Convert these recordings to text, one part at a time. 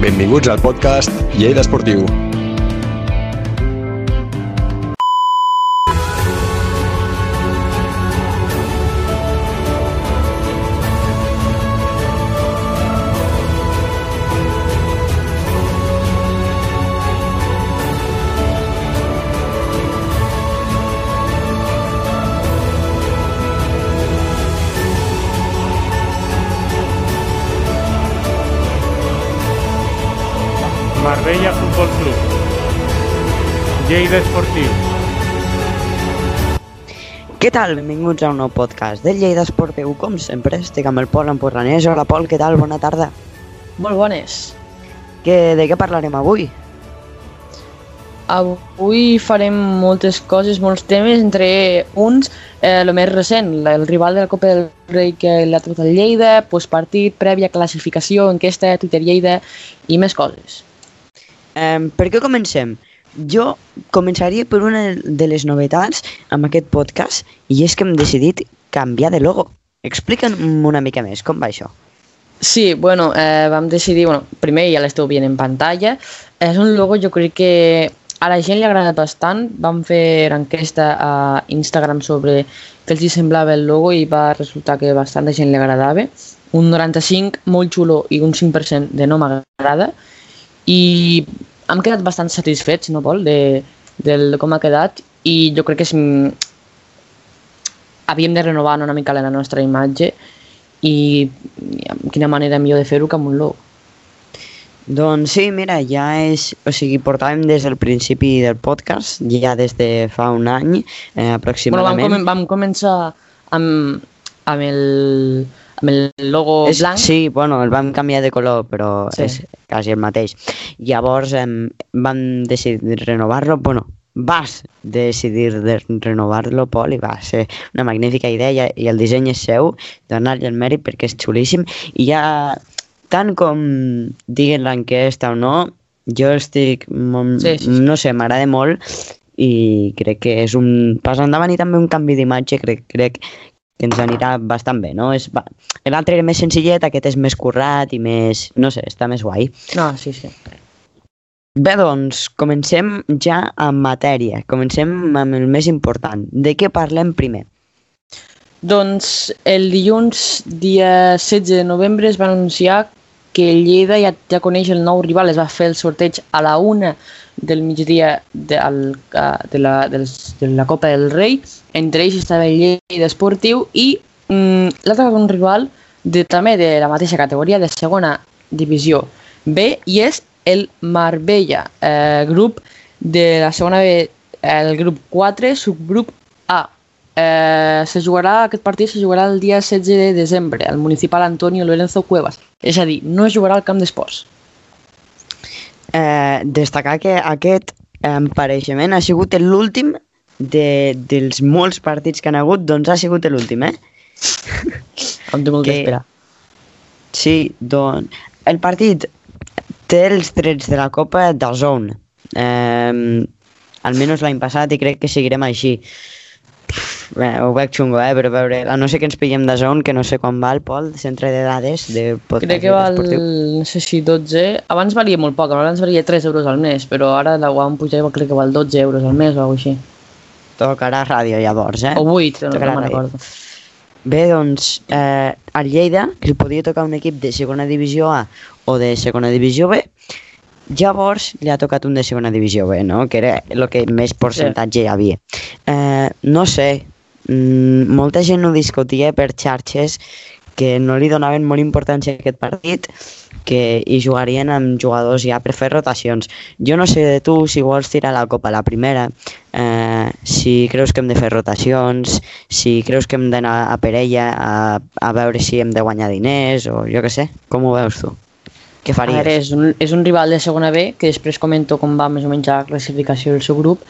Benvinguts al podcast Lleida Esportiu. Lleida Esportiu. Què tal? Benvinguts a un nou podcast del Lleida Esportiu. Com sempre, estic amb el Pol Emporranès. Hola, Pol, què tal? Bona tarda. Molt bones. Que, de què parlarem avui? Avui farem moltes coses, molts temes, entre uns, eh, el més recent, el rival de la Copa del Rei que l'ha trobat el Lleida, postpartit, prèvia classificació, enquesta, Twitter Lleida i més coses. Eh, per què comencem? Jo començaria per una de les novetats amb aquest podcast i és que hem decidit canviar de logo. Explica'm una mica més, com va això? Sí, bueno, eh, vam decidir, bueno, primer ja l'esteu veient en pantalla, és un logo jo crec que a la gent li ha agradat bastant, vam fer enquesta a Instagram sobre què els hi semblava el logo i va resultar que bastanta gent li agradava, un 95 molt xulo i un 5% de no m'agrada i hem quedat bastant satisfets, no Pol, de, del com ha quedat i jo crec que és, havíem de renovar una mica la nostra imatge i quina manera millor de fer-ho que amb un logo. Doncs sí, mira, ja és... O sigui, portàvem des del principi del podcast, ja des de fa un any, eh, Bueno, vam, aproximadament. comen vam començar amb, amb, el, amb el logo És, blanc. sí, bueno, el vam canviar de color, però Sí. és quasi el mateix. Llavors em, vam decidir renovar-lo, bueno, vas decidir de renovar-lo, Pol, i va ser una magnífica idea i el disseny és seu, donar-li el mèrit perquè és xulíssim i ja, tant com diguin l'enquesta o no, jo estic, molt, Sí, sí, sí. no sé, m'agrada molt i crec que és un pas endavant i també un canvi d'imatge, crec, crec que ens anirà bastant bé, no? És, L'altre era més senzillet, aquest és més currat i més... No sé, està més guai. No, sí, sí. Bé, doncs, comencem ja amb matèria. Comencem amb el més important. De què parlem primer? Doncs el dilluns, dia 16 de novembre, es va anunciar que Lleida ja, ja coneix el nou rival, es va fer el sorteig a la una del migdia de, a- de, la, dels, de la Copa del Rei, entre ells estava el Lleida Esportiu i mm, l'altre un rival de, també de la mateixa categoria, de segona divisió B, i és el Marbella, eh, grup de la segona B, el grup 4, subgrup A. Eh, se jugarà, aquest partit se jugarà el dia 16 de desembre al municipal Antonio Lorenzo Cuevas. És a dir, no es jugarà al camp d'esports. Eh, destacar que aquest empareixement ha sigut l'últim de, dels molts partits que han hagut, doncs ha sigut l'últim, eh? Em té molt Que- d'esperar. Sí, doncs... El partit té els trets de la Copa de Zone. Eh, almenys l'any passat i crec que seguirem així. Bé, ho veig xungo, eh? Però a veure, a no sé que ens pillem de Zone, que no sé quan val, Pol, centre de dades de podcast Crec que val, esportiu. no sé si 12... Abans valia molt poc, abans valia 3 euros al mes, però ara la ho han pujat, crec que val 12 euros al mes o alguna així. Tocarà ràdio llavors, eh? O 8, no, Tocarà no me'n recordo. Bé, doncs, eh, al Lleida, que li podia tocar un equip de segona divisió A o de segona divisió B, llavors li ha tocat un de segona divisió B, no? Que era el que més percentatge hi havia. Eh, no sé, mm, molta gent ho discutia per xarxes que no li donaven molt importància a aquest partit, que hi jugarien amb jugadors ja per fer rotacions. Jo no sé de tu si vols tirar la copa a la primera, eh, si creus que hem de fer rotacions, si creus que hem d'anar a per ella a, a veure si hem de guanyar diners o jo què sé, com ho veus tu? Què A faries? veure, és un, és un rival de segona B, que després comento com va més o menys la classificació del seu grup,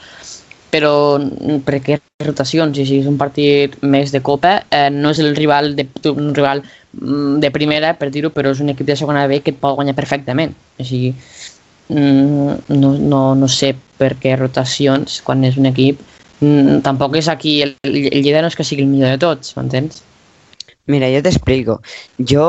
però mm, perquè rotacions, i si és un partit més de Copa, eh, no és el rival de, un rival mm, de primera, per dir-ho, però és un equip de segona B que et pot guanyar perfectament. O sigui, mm, no, no, no sé per què rotacions quan és un equip. Tampoc és aquí, el, el Lleida no és que sigui el millor de tots, m'entens? Mira, jo t'explico. Jo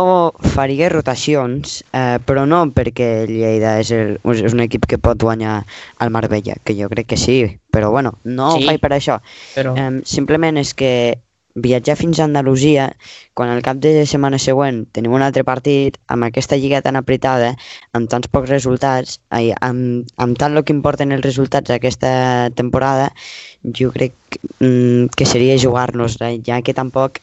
faria rotacions, eh, però no perquè Lleida és, el, és un equip que pot guanyar al Marbella, que jo crec que sí, però bueno, no Sí. ho faig per això. Però... Eh, simplement és que viatjar fins a Andalusia, quan al cap de setmana següent tenim un altre partit, amb aquesta lliga tan apretada, amb tants pocs resultats, ai, amb, amb tant el que importen els resultats aquesta temporada, jo crec mm, que seria jugar-nos, ja que tampoc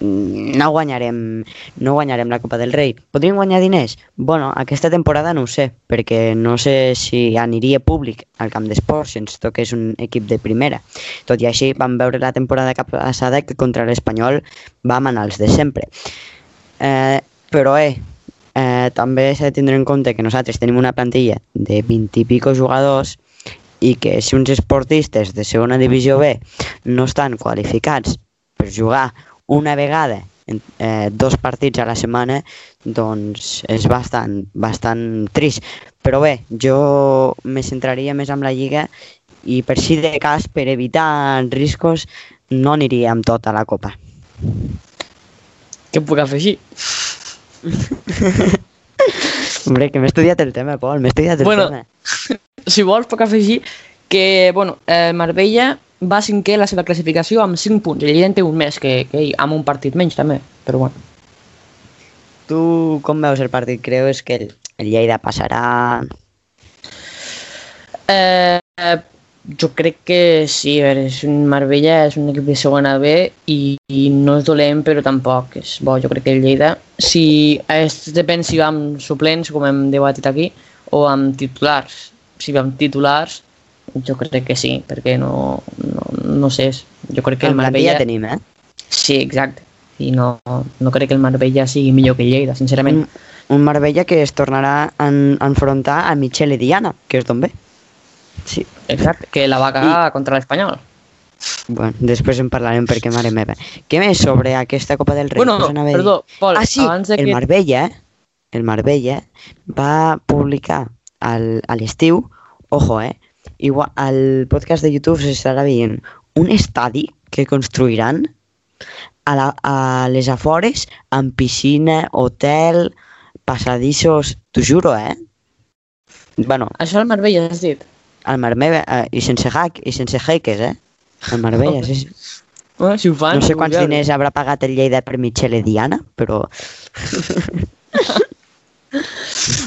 no guanyarem, no guanyarem la Copa del Rei. Podríem guanyar diners? Bueno, aquesta temporada no ho sé, perquè no sé si aniria públic al camp d'esports si ens toqués un equip de primera. Tot i així, vam veure la temporada passada que contra l'Espanyol vam anar els de sempre. Eh, però, eh, eh, també s'ha de tindre en compte que nosaltres tenim una plantilla de 20 i pico jugadors i que si uns esportistes de segona divisió B no estan qualificats per jugar una vegada eh, dos partits a la setmana, doncs és bastant, bastant trist. Però bé, jo me centraria més en la Lliga i per si de cas, per evitar riscos, no aniria amb tota la Copa. Què puc afegir? Hombre, que m'he estudiat el tema, Pol, m'he estudiat el Bueno, tema. Si vols, puc afegir que, bueno, eh, Marbella va cinquè la seva classificació amb 5 punts. El Lleida en té un més que, que ell, amb un partit menys també, però bueno. Tu com veus el partit? Creus que el, el Lleida passarà... Eh, eh, jo crec que sí, a veure, és un Marbella és un equip de segona B i, i no és dolent però tampoc és bo, jo crec que el Lleida si, és, depèn si va amb suplents com hem debatit aquí o amb titulars si va amb titulars jo crec que sí, perquè no, no, no sé, jo crec que el plantilla Marbella tenim, eh? sí, exacte i no, no crec que el Marbella sigui millor que el Lleida, sincerament Un, un Marbella que es tornarà a en- a enfrontar a Michele Diana, que és d'on ve. Sí, exacte, que la va cagar contra l'Espanyol bueno, després en parlarem perquè mare meva. Què més sobre aquesta Copa del Rei? Bueno, dir. perdó, Pol, ah, sí, abans de el que- Marbella, el Marbella va publicar al, a l'estiu, ojo, eh, igual, al podcast de YouTube s'estarà veient un estadi que construiran a, la, a les afores amb piscina, hotel, passadissos, t'ho juro, eh? Bueno, això al Marbella has dit al Marbella, eh, i sense hack, i sense hackers, eh? Al Marbella, sí. Bueno, si ho fan, No sé quants diners haurà pagat el Lleida per Michele Diana, però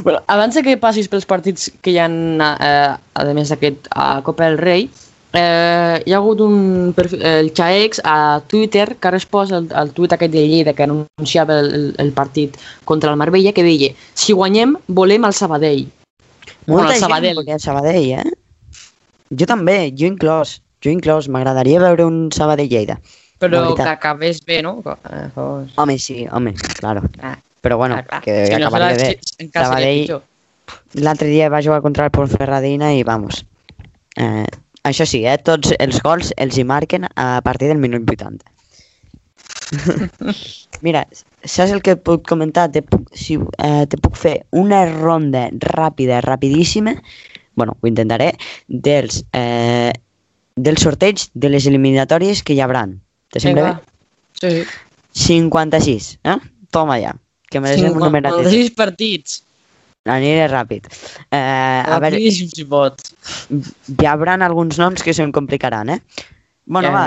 Bueno, abans que passis pels partits que hi ha, eh, a més d'aquest a Copa del Rei, eh, hi ha hagut un perfil, el Chaex a Twitter que ha respost al, al tuit aquest de Lleida que anunciava el, el, el partit contra el Marbella que deia si guanyem volem el Sabadell. Bueno, molta el gent Sabadell. volia el Sabadell, eh? Jo també, jo inclòs, jo inclòs, m'agradaria veure un Sabadell-Lleida. La Però que acabés bé, no? Eh. Home, sí, home, claro. Ah, Però bueno, clar, clar. que Si no, bé. encara seria Sabadell, l'altre dia va jugar contra el Ponferradina i vamos. Eh, això sí, eh, tots els gols els hi marquen a partir del minut 80. Mira, saps el que et puc comentar? Te puc, si, eh, te puc fer una ronda ràpida, rapidíssima, bueno, ho intentaré, dels, eh, del sorteig de les eliminatòries que hi hauran. Te sembla Vinga, bé? Sí, sí. 56, eh? Toma ja, que me deixem un numerat. 56 partits. Aniré ràpid. Eh, a veure, si pots. hi haurà alguns noms que se'n complicaran, eh? Bueno, Ja. va,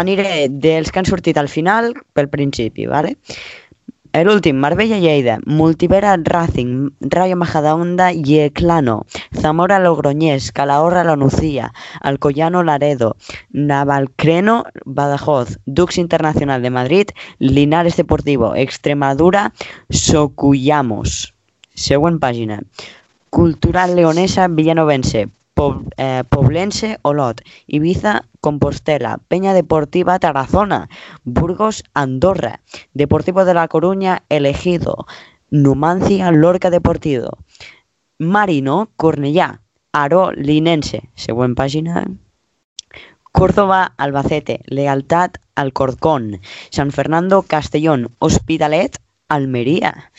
aniré dels que han sortit al final pel principi, vale? L'últim, Marbella-Lleida, Multivera Racing, Rayo Majadahonda y Eclano, Zamora Logroñés, Calahorra La Nucía, Alcoyano Laredo, Navalcreno Badajoz, Dux Internacional de Madrid, Linares Deportivo, Extremadura, Socuyamos. Següent pàgina. Cultural Leonesa Villanovense, Poblense Olot, Ibiza Compostela, Peña Deportiva Tarazona, Burgos Andorra, Deportivo de La Coruña Elegido, Numancia Lorca Deportivo, Marino Cornellà, Aro Linense, següent pàgina. Córdoba, Albacete, Lealtad, Alcorcón, San Fernando, Castellón, Hospitalet, Almería,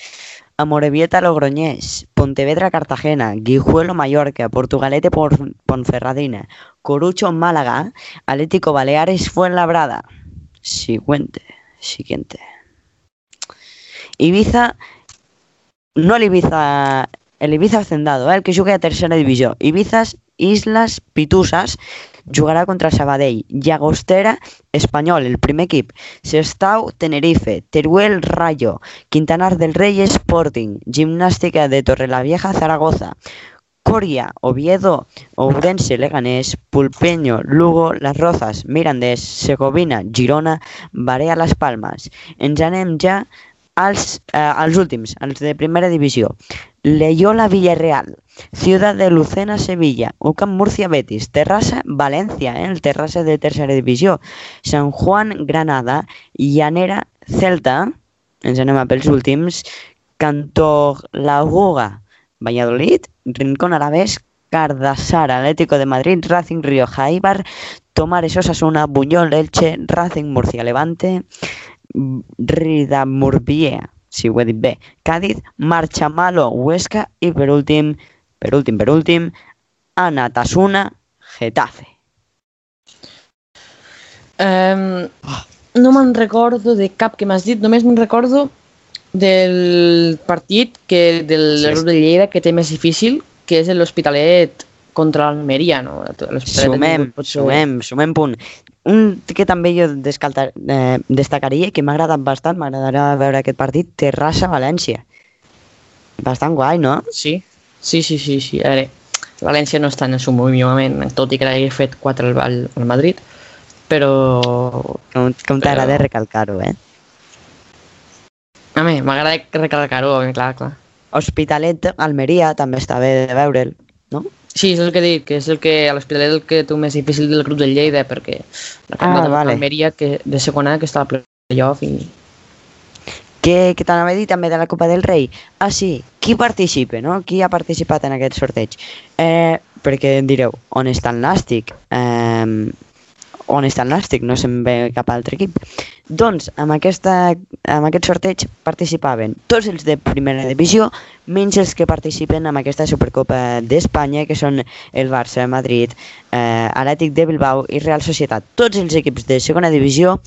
Amorebieta, Logroñés, Pontevedra, Cartagena, Guijuelo, Mallorca, Portugalete, Por- Ponferradina, Corucho, Málaga, Atlético Baleares, Fuenlabrada. Siguiente, siguiente. Ibiza, no l'Ibiza, l'Ibiza Hacendado, eh, el que juga a tercera divisió. Ibizas Islas Pitusas jugarà contra Sabadell, Llagostera, Espanyol, el primer equip, Sestau, Tenerife, Teruel, Rayo, Quintanar del Rey, Sporting, Gimnàstica de Torrelavieja, Zaragoza, Coria, Oviedo, Ourense, Leganés, Pulpeño, Lugo, Las Rozas, Mirandés, Segovina, Girona, Barea, Las Palmas. Ens anem ja als, eh, als últims, als de primera divisió. Leyola Villarreal, Ciudad de Lucena Sevilla, UCAM Murcia Betis, Terrassa València, eh, el Terrassa de tercera divisió, Sant Juan Granada, Llanera Celta, ens anem a pels últims, Cantor Laguga, Valladolid, Rincón Alavés, Cardassar, Atlético de Madrid, Racing Río Jaibar, Tomares Osasuna, Buñol Elche, Racing Murcia Levante, Ridamurbiea, si ho he dit bé, Cádiz, Marchamalo, Huesca i per últim, per últim, per últim, Anatasuna, Getafe. Um, no me'n recordo de cap que m'has dit, només me'n recordo del partit que del Sí. grup de Lleida que té més difícil, que és l'Hospitalet contra l'Almeria, no? Sumem, potser- sumem, sumem punt. Un que també jo descalta, eh, destacaria, que m'ha agradat bastant, m'agradarà veure aquest partit, Terrassa-València. Bastant guai, no? Sí, sí, sí, sí, sí. A veure, València no està en el seu millor moment, tot i que hagi fet 4 al, al, al Madrid, però Com, com t'agrada Però- recalcar-ho, eh? a mi m'agrada recalcar-ho, clar, clar. Hospitalet, Almeria, també està bé de veure'l, no? Sí, és el que dic, que és el que a l'Hospitalet el que tu més difícil del grup del Lleida, perquè la Ah, ah, vale. Almeria que de segona que està a playoff i... Que, que t'anava a dir també de la Copa del Rei. Ah, sí, qui participa, no? Qui ha participat en aquest sorteig? Eh, perquè em direu, on està el Nàstic? Eh, on està el Nàstic? No se'n ve cap altre equip. Doncs, amb, aquesta, amb aquest sorteig participaven tots els de primera divisió, menys els que participen en aquesta Supercopa d'Espanya, que són el Barça, Madrid, eh, Atlètic de Bilbao i Real Societat. Tots els equips de segona divisió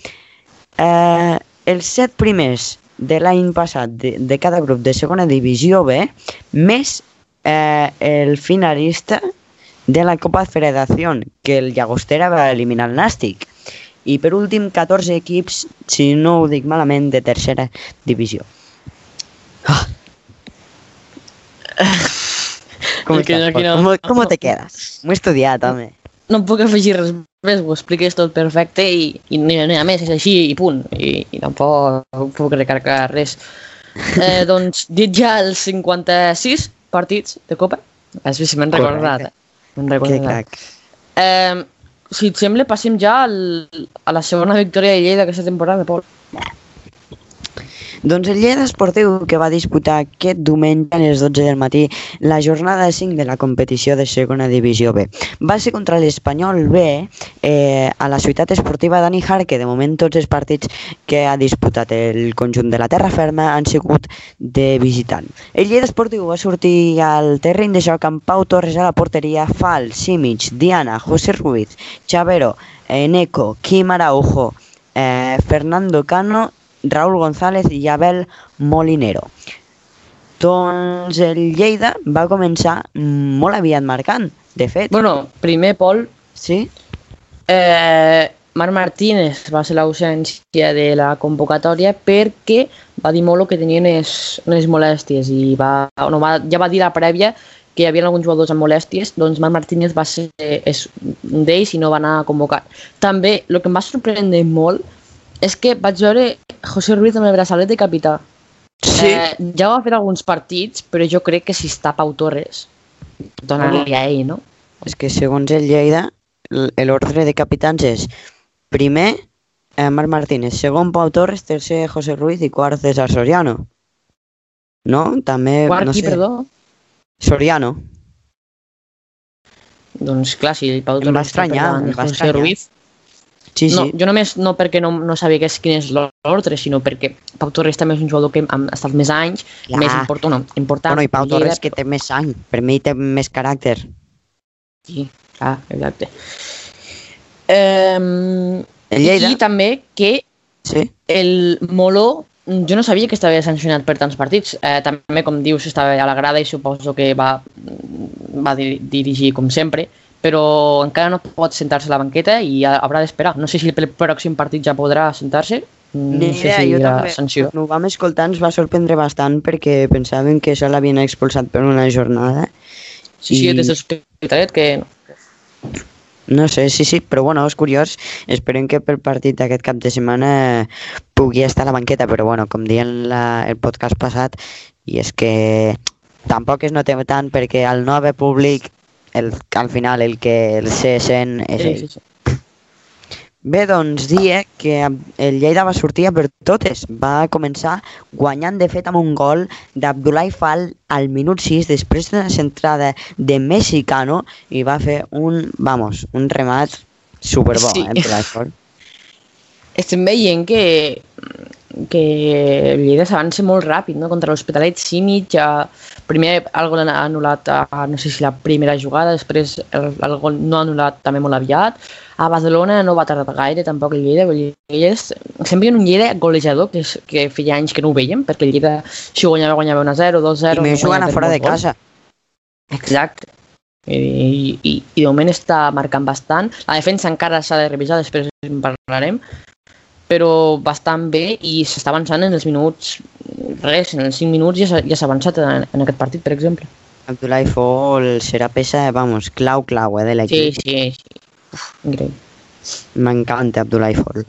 Eh, els set primers de l'any passat de, de cada grup de segona divisió B, més eh, el finalista de la Copa Federació, que el Llagostera va eliminar el Nàstic. I per últim, 14 equips, si no ho dic malament, de tercera divisió. Ah. Com, que estàs, Pol? no- com, com te quedes? M'ho he estudiat, home. No puc afegir res més, ho expliques tot perfecte i, i no, no, a més és així i punt. I, i tampoc puc recargar res. Eh, doncs, dit ja els 56 partits de Copa, a veure si Correcte. recordat. eh? Que crac. Eh, si et sembla, passem ja al, a la segona victòria de Lleida d'aquesta temporada, Pol. Doncs el Lleida Esportiu, que va disputar aquest diumenge a les 12 del matí la jornada 5 de la competició de segona divisió B. Va ser contra l'Espanyol B eh, a la ciutat esportiva Dani Har, que de moment tots els partits que ha disputat el conjunt de la terra ferma han sigut de visitant. El Lleida Esportiu va sortir al terreny de joc amb Pau Torres a la porteria, Fal, Simic, Diana, José Ruiz, Chavero, Eneco, Quim Araujo, eh, Fernando Cano Raúl González i Abel Molinero. Doncs el Lleida va començar molt aviat marcant, de fet. Bueno, primer, Pol, Sí? Eh, Marc Martínez va ser l'ausència de la convocatòria perquè va dir molt que tenien unes, unes molèsties i va, no, va, ja va dir la prèvia que hi havia alguns jugadors amb molèsties, doncs Marc Martínez va ser és un d'ells i no va anar a convocar. També, el que em va sorprendre molt és que vaig veure José Ruiz amb el braçalet de capità. Eh, ja va fer alguns partits, però jo crec que si està Pau Torres, dona-li a ell, no? És que segons el Lleida, l'ordre de capitans és primer eh, Marc Martínez, segon Pau Torres, tercer José Ruiz i quart César Soriano. No? També, Quart no sé, perdó? Soriano. Doncs clar, si Pau Em va Torres està per estranyar, em va José estranyar. Ruiz, Sí, sí. no, jo només no perquè no, no sabia què és, quin és l'ordre, sinó perquè Pau Torres també és un jugador que ha estat més anys, Clar. més important, no, important. Bueno, i Pau Torres que té més sang, per mi té més caràcter. Sí, clar, exacte. Eh, El Lleida, I també que sí. el Moló jo no sabia que estava sancionat per tants partits. Eh, també, com dius, estava a la grada i suposo que va, va dir, dirigir com sempre, però encara no pot sentar-se a la banqueta i ha- haurà d'esperar. No sé si pel pròxim partit ja podrà sentar-se. No Ni sé idea, si jo també. sanció. Quan ho vam escoltar ens va sorprendre bastant perquè pensaven que se l'havien expulsat per una jornada. Sí, sí, I- des de l'Hospitalet que no. Sé, sí, sí, però bueno, és curiós. Esperem que pel partit d'aquest cap de setmana pugui estar a la banqueta, però bueno, com dient la, el podcast passat, i és que tampoc es notem tant perquè al no haver públic, el, al final el que el se sent és Sí, ell. sí, sí. Bé, doncs dia que el Lleida va sortir a per totes. Va començar guanyant de fet amb un gol d'Abdullah Fall al minut 6 després d'una centrada de Mexicano i va fer un, vamos, un remat superbo, Sí. eh, Abdullah Fall. Estem veient que, que el Lleida s'avança molt ràpid, no? Contra l'Hospitalet, Simic, ja... primer el gol ha anul·lat, a, no sé si la primera jugada, després el, el gol no ha anul·lat també molt aviat. A Barcelona no va tardar gaire tampoc el Lleida, el Lleida és, estem veient un Lleida golejador, que, és, que feia anys que no ho veiem, perquè el Lleida si guanyava, guanyava 1-0, 2-0... I més jugant a fora de casa. Exacte. I, i, i de moment està marcant bastant. La defensa encara s'ha de revisar, després en parlarem, però bastant bé i s'està avançant en els minuts, res, en els 5 minuts ja s'ha ja s'ha avançat en, en aquest partit, per exemple. Abdullah Fall serà peça, vamos, clau, clau, eh, de Sí, l'equip. sí, sí. Uf, increïble. M'encanta Abdullah Fall.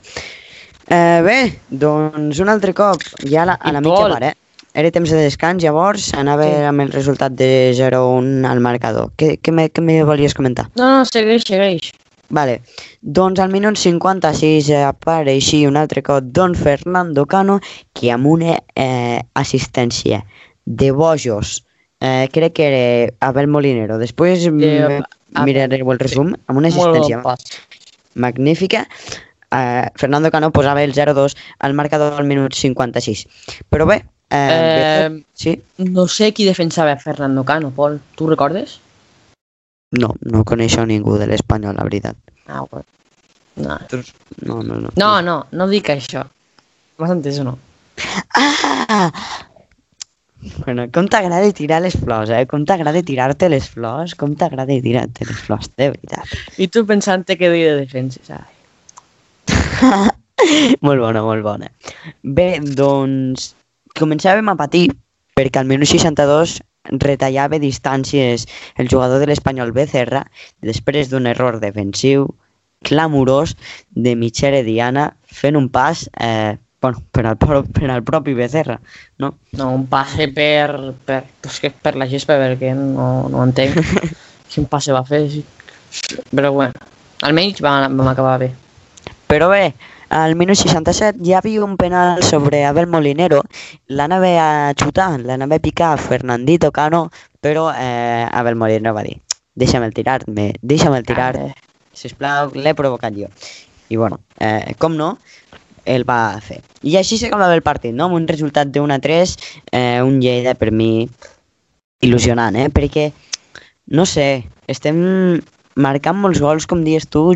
Eh, bé, doncs un altre cop, ja a la, a la mitja part, eh? Era temps de descans, llavors anava Sí. amb el resultat de 0-1 al marcador. Què, què, me, què me volies comentar? No, no, segueix, segueix. Vale, doncs al minut 56 apareixia un altre cop Don Fernando Cano que amb una eh, assistència de bojos, eh, crec que era Abel Molinero, després De- eh, mirareu el resum, amb una assistència magnífica, eh, Fernando Cano posava el 0-2 al marcador al minut 56. Però bé, eh, Eh, sí, No sé qui defensava Fernando Cano, Pol. Tu recordes? No, no coneixo ningú de l'Espanyol, la veritat. Ah, bueno. No, No, no, no. no, no, no dic això. M'has entès o no? Ah! Bueno, com t'agrada tirar les flors, eh? Com t'agrada tirar-te les flors, com t'agrada tirar-te les flors, de veritat. I tu pensant que deia de defenses, ai. molt bona, molt bona. Bé, doncs, començàvem a patir perquè al minut 62 retallava distàncies el jugador de l'Espanyol Becerra després d'un error defensiu clamorós de Michele Diana fent un pas eh, bueno, per, al, per al propi Becerra, no? No, un passe per, per, pues que per la gespa, perquè no, no entenc quin passe va fer. Sí. Però bueno, almenys vam, vam acabar bé. Però bé, al minut 67 hi havia un penal sobre Abel Molinero, l'anava a xutar, l'anava a picar Fernandito Cano, però eh, Abel Molinero va dir deixa'm el tirar-me, deixa'm el tirar, Eh, sisplau, l'he provocat jo. I bueno, eh, com no, el va fer. I així s'acabava el partit, no? Amb un resultat de 1 a 3, eh, un Lleida per mi il·lusionant, eh? Perquè, no sé, estem marcant molts gols, com dius tu,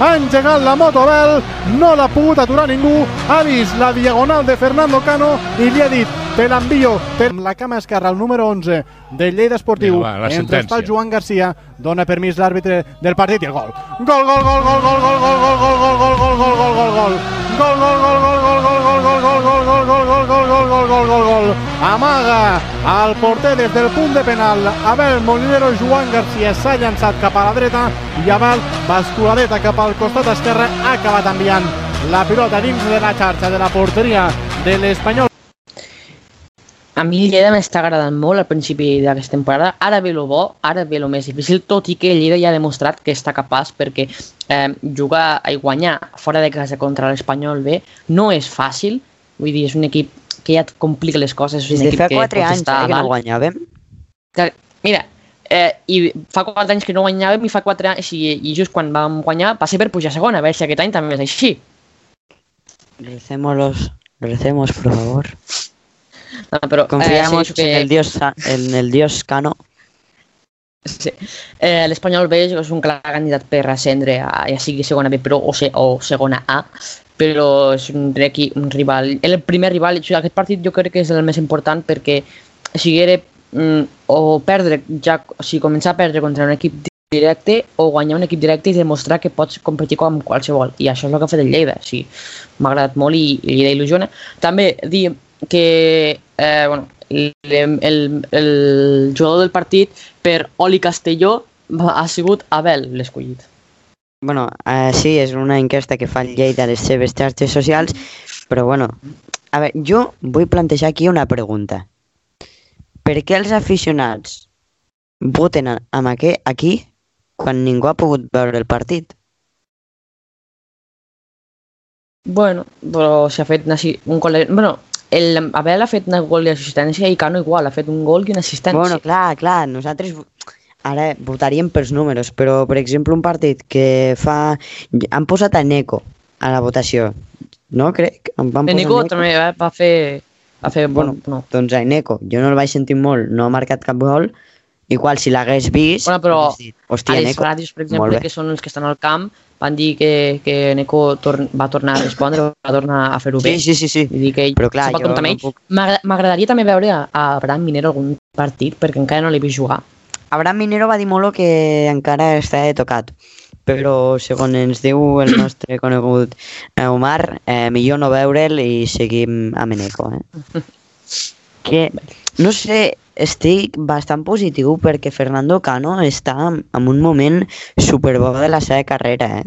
Ha engegat la moto Bel, no l'ha pogut aturar ningú, ha vist la diagonal de Fernando Cano i li ha dit te l'envio, te... amb la cama esquerra, el número 11 del Lleida Esportiu, Vinga, va, entre està sentència. Joan Garcia, dona permís l'àrbitre del partit i el gol. Gol, gol, gol, gol, gol, gol, gol, gol, gol, gol, gol, gol, gol, gol, gol, gol. Gol, gol, gol, gol, gol, gol, gol, gol, gol, gol, gol, gol, gol, gol, gol, gol, gol, gol, gol. Amaga el porter des del punt de penal. Abel Molinero, Joan Garcia s'ha llançat cap a la dreta i Abel, basculadeta cap al costat esquerre, ha acabat enviant la pilota dins de la xarxa de la porteria de l'Espanyol. A mi el Lleida m'està agradant molt al principi d'aquesta temporada. Ara ve lo bo, ara ve lo més difícil, tot i que el Lleida ja ha demostrat que està capaç perquè eh, jugar i guanyar fora de casa contra l'Espanyol B no és fàcil. Vull dir, és un equip que ja et complica les coses. És Des un de equip fa que 4 pots anys estar eh, que no guanyàvem. Mira, eh, i fa 4 anys que no guanyàvem i fa 4 anys, i, i just quan vam guanyar va ser per pujar a segona, a veure si aquest any també és així. Recémoslos, recemos, por favor. No, però, Confiamos sí, això en el dios, en el dios Cano. Sí. Eh, L'Espanyol B és un clar candidat per ascendre a, ja sigui segona B però, o, se, o segona A, però és un, equi, un rival. El primer rival, aquest partit jo crec que és el més important perquè si era mm, o perdre, ja, o sigui, començar a perdre contra un equip directe o guanyar un equip directe i demostrar que pots competir com qualsevol. I això és el que ha fet el Lleida. O sigui, M'ha agradat molt i, i Lleida il·lusiona. També dir que eh, bueno, el, el, el jugador del partit per Oli Castelló ha sigut Abel l'escollit. Bueno, eh, sí, és una enquesta que fa el Lleida a les seves xarxes socials, però bueno, a veure, jo vull plantejar aquí una pregunta. Per què els aficionats voten amb aqu aquí quan ningú ha pogut veure el partit? Bueno, però s'ha fet assi- un gol... Bueno, el Abel ha fet un gol d'assistència i Cano igual, ha fet un gol i una assistència. Bueno, clar, clar, nosaltres ara votaríem pels números, però per exemple un partit que fa... Han posat a Neco a la votació, no crec? Em van posar Nico també va va fer... Va fer Bueno, bueno, no. Doncs a Eneco, jo no el vaig sentir molt, no ha marcat cap gol, igual si l'hagués vist, Bueno, però dit, hòstia, a les ràdios, per exemple, que són els que estan al camp, van dir que, que Neko tor va tornar a respondre, va tornar a fer-ho bé. Sí, sí, sí, sí. Vull dir que ell Però clar, se pot jo comptar no puc- M'agra- M'agradaria també veure a, a Abraham Minero algun partit, perquè encara no l'he vist jugar. Abraham Minero va dir molt que encara està tocat, però segons ens diu el nostre conegut eh, Omar, eh, millor no veure'l i seguim amb Eneco. Eh? Que, no sé, estic bastant positiu perquè Fernando Cano està en un moment superbo de la seva carrera. Eh?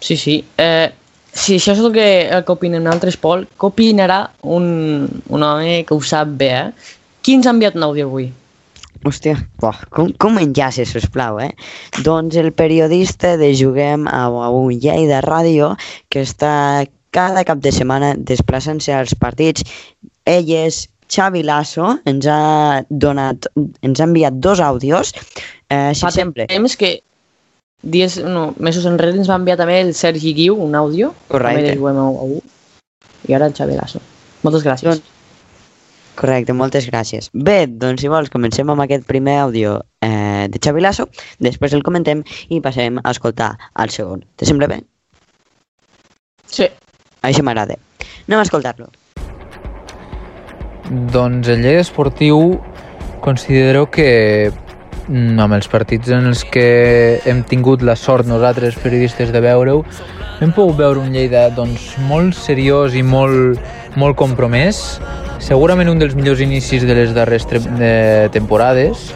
Sí, sí. Eh, si això és el que, el que opinen altres, Pol, què opinarà un, un home que ho sap bé, eh? Qui ens ha enviat un àudio avui? Hòstia, buah, com, com enllaces, sisplau, eh? Doncs el periodista de Juguem a, a un Lleida Ràdio, que està cada cap de setmana desplaçant-se als partits. Ell és Xavi Lasso, ens ha donat, ens ha enviat dos àudios. Eh, si Fa sempre, temps que dies, no, mesos enrere ens va enviar també el Sergi Guiu un àudio. Correcte. També a a. I ara el Xavi Lasso. Moltes gràcies. Doncs- Correcte, moltes gràcies. Bé, doncs si vols comencem amb aquest primer àudio eh, de Xavi Lasso, després el comentem i passem a escoltar el segon. Te sembla bé? Sí. Això m'agrada. Anem a escoltar-lo. Doncs el Lleida Esportiu considero que mm, amb els partits en els que hem tingut la sort nosaltres periodistes de veure-ho hem pogut veure un Lleida doncs, molt seriós i molt, molt compromès. Segurament un dels millors inicis de les darreres de temporades.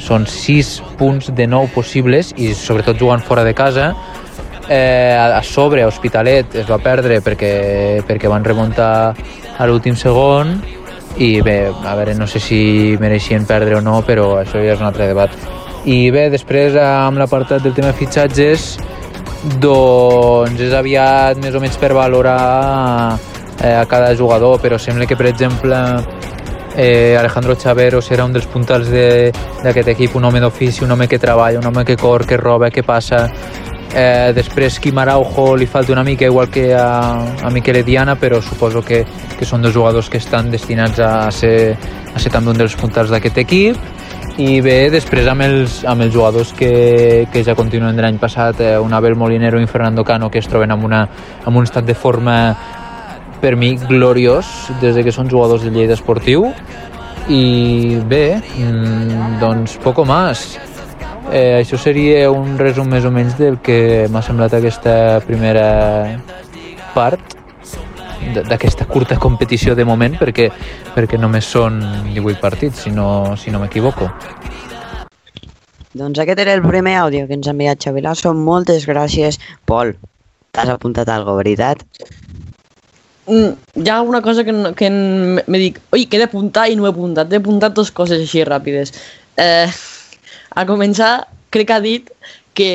Són 6 punts de 9 possibles i sobretot jugant fora de casa. Eh, a sobre a Hospitalet es va perdre perquè, perquè van remuntar a l'últim segon i bé, a veure, no sé si mereixien perdre o no, però això ja és un altre debat. I bé, després amb l'apartat del tema fitxatges, doncs és aviat més o menys per valorar eh, a cada jugador, però sembla que, per exemple, eh, Alejandro Chavero serà un dels puntals de- d'aquest equip, un home d'ofici, un home que treballa, un home que cor, que roba, que passa. Eh, després Quim Araujo li falta una mica igual que a, a Miquel Diana, però suposo que, que són dos jugadors que estan destinats a ser, a ser també un dels puntals d'aquest equip. I bé, després amb els, amb els jugadors que, que ja continuen de l'any passat, eh, un Abel Molinero i un Fernando Cano que es troben amb, una, amb un estat de forma per mi gloriós des de que són jugadors del Lleida Esportiu. I bé, mm, doncs poco más eh, això seria un resum més o menys del que m'ha semblat aquesta primera part d'aquesta curta competició de moment perquè, perquè només són 18 partits, si no, si no m'equivoco. Doncs aquest era el primer àudio que ens ha enviat Xavi Lasso. Moltes gràcies, Pol. T'has apuntat algo, veritat? Mm, hi ha una cosa que, que me dic, oi, que he d'apuntar i no he apuntat. He apuntat dues coses així ràpides. Eh, a començar, crec que ha dit que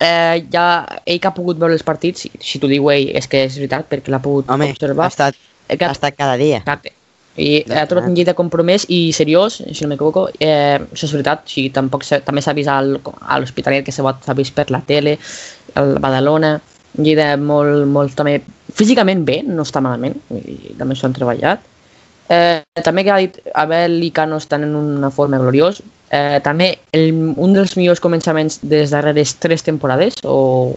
eh, ja ell que ha pogut veure els partits, si, si t'ho diu ell, és que és veritat, perquè l'ha pogut Home, ha observar. estat, Eh, que, ha estat cada dia. Exacte. I ha trobat un llit de compromès i seriós, si no m'equivoco. Eh, això és veritat, o sigui, tampoc també s'ha vist al, a l'Hospitalet, que s'ha vist per la tele, al Badalona, un llit molt, molt també físicament bé, no està malament, i també s'ho han treballat. Eh, també que ha dit Abel i Cano estan en una forma gloriós. Eh, també el, un dels millors començaments de les darreres tres temporades, o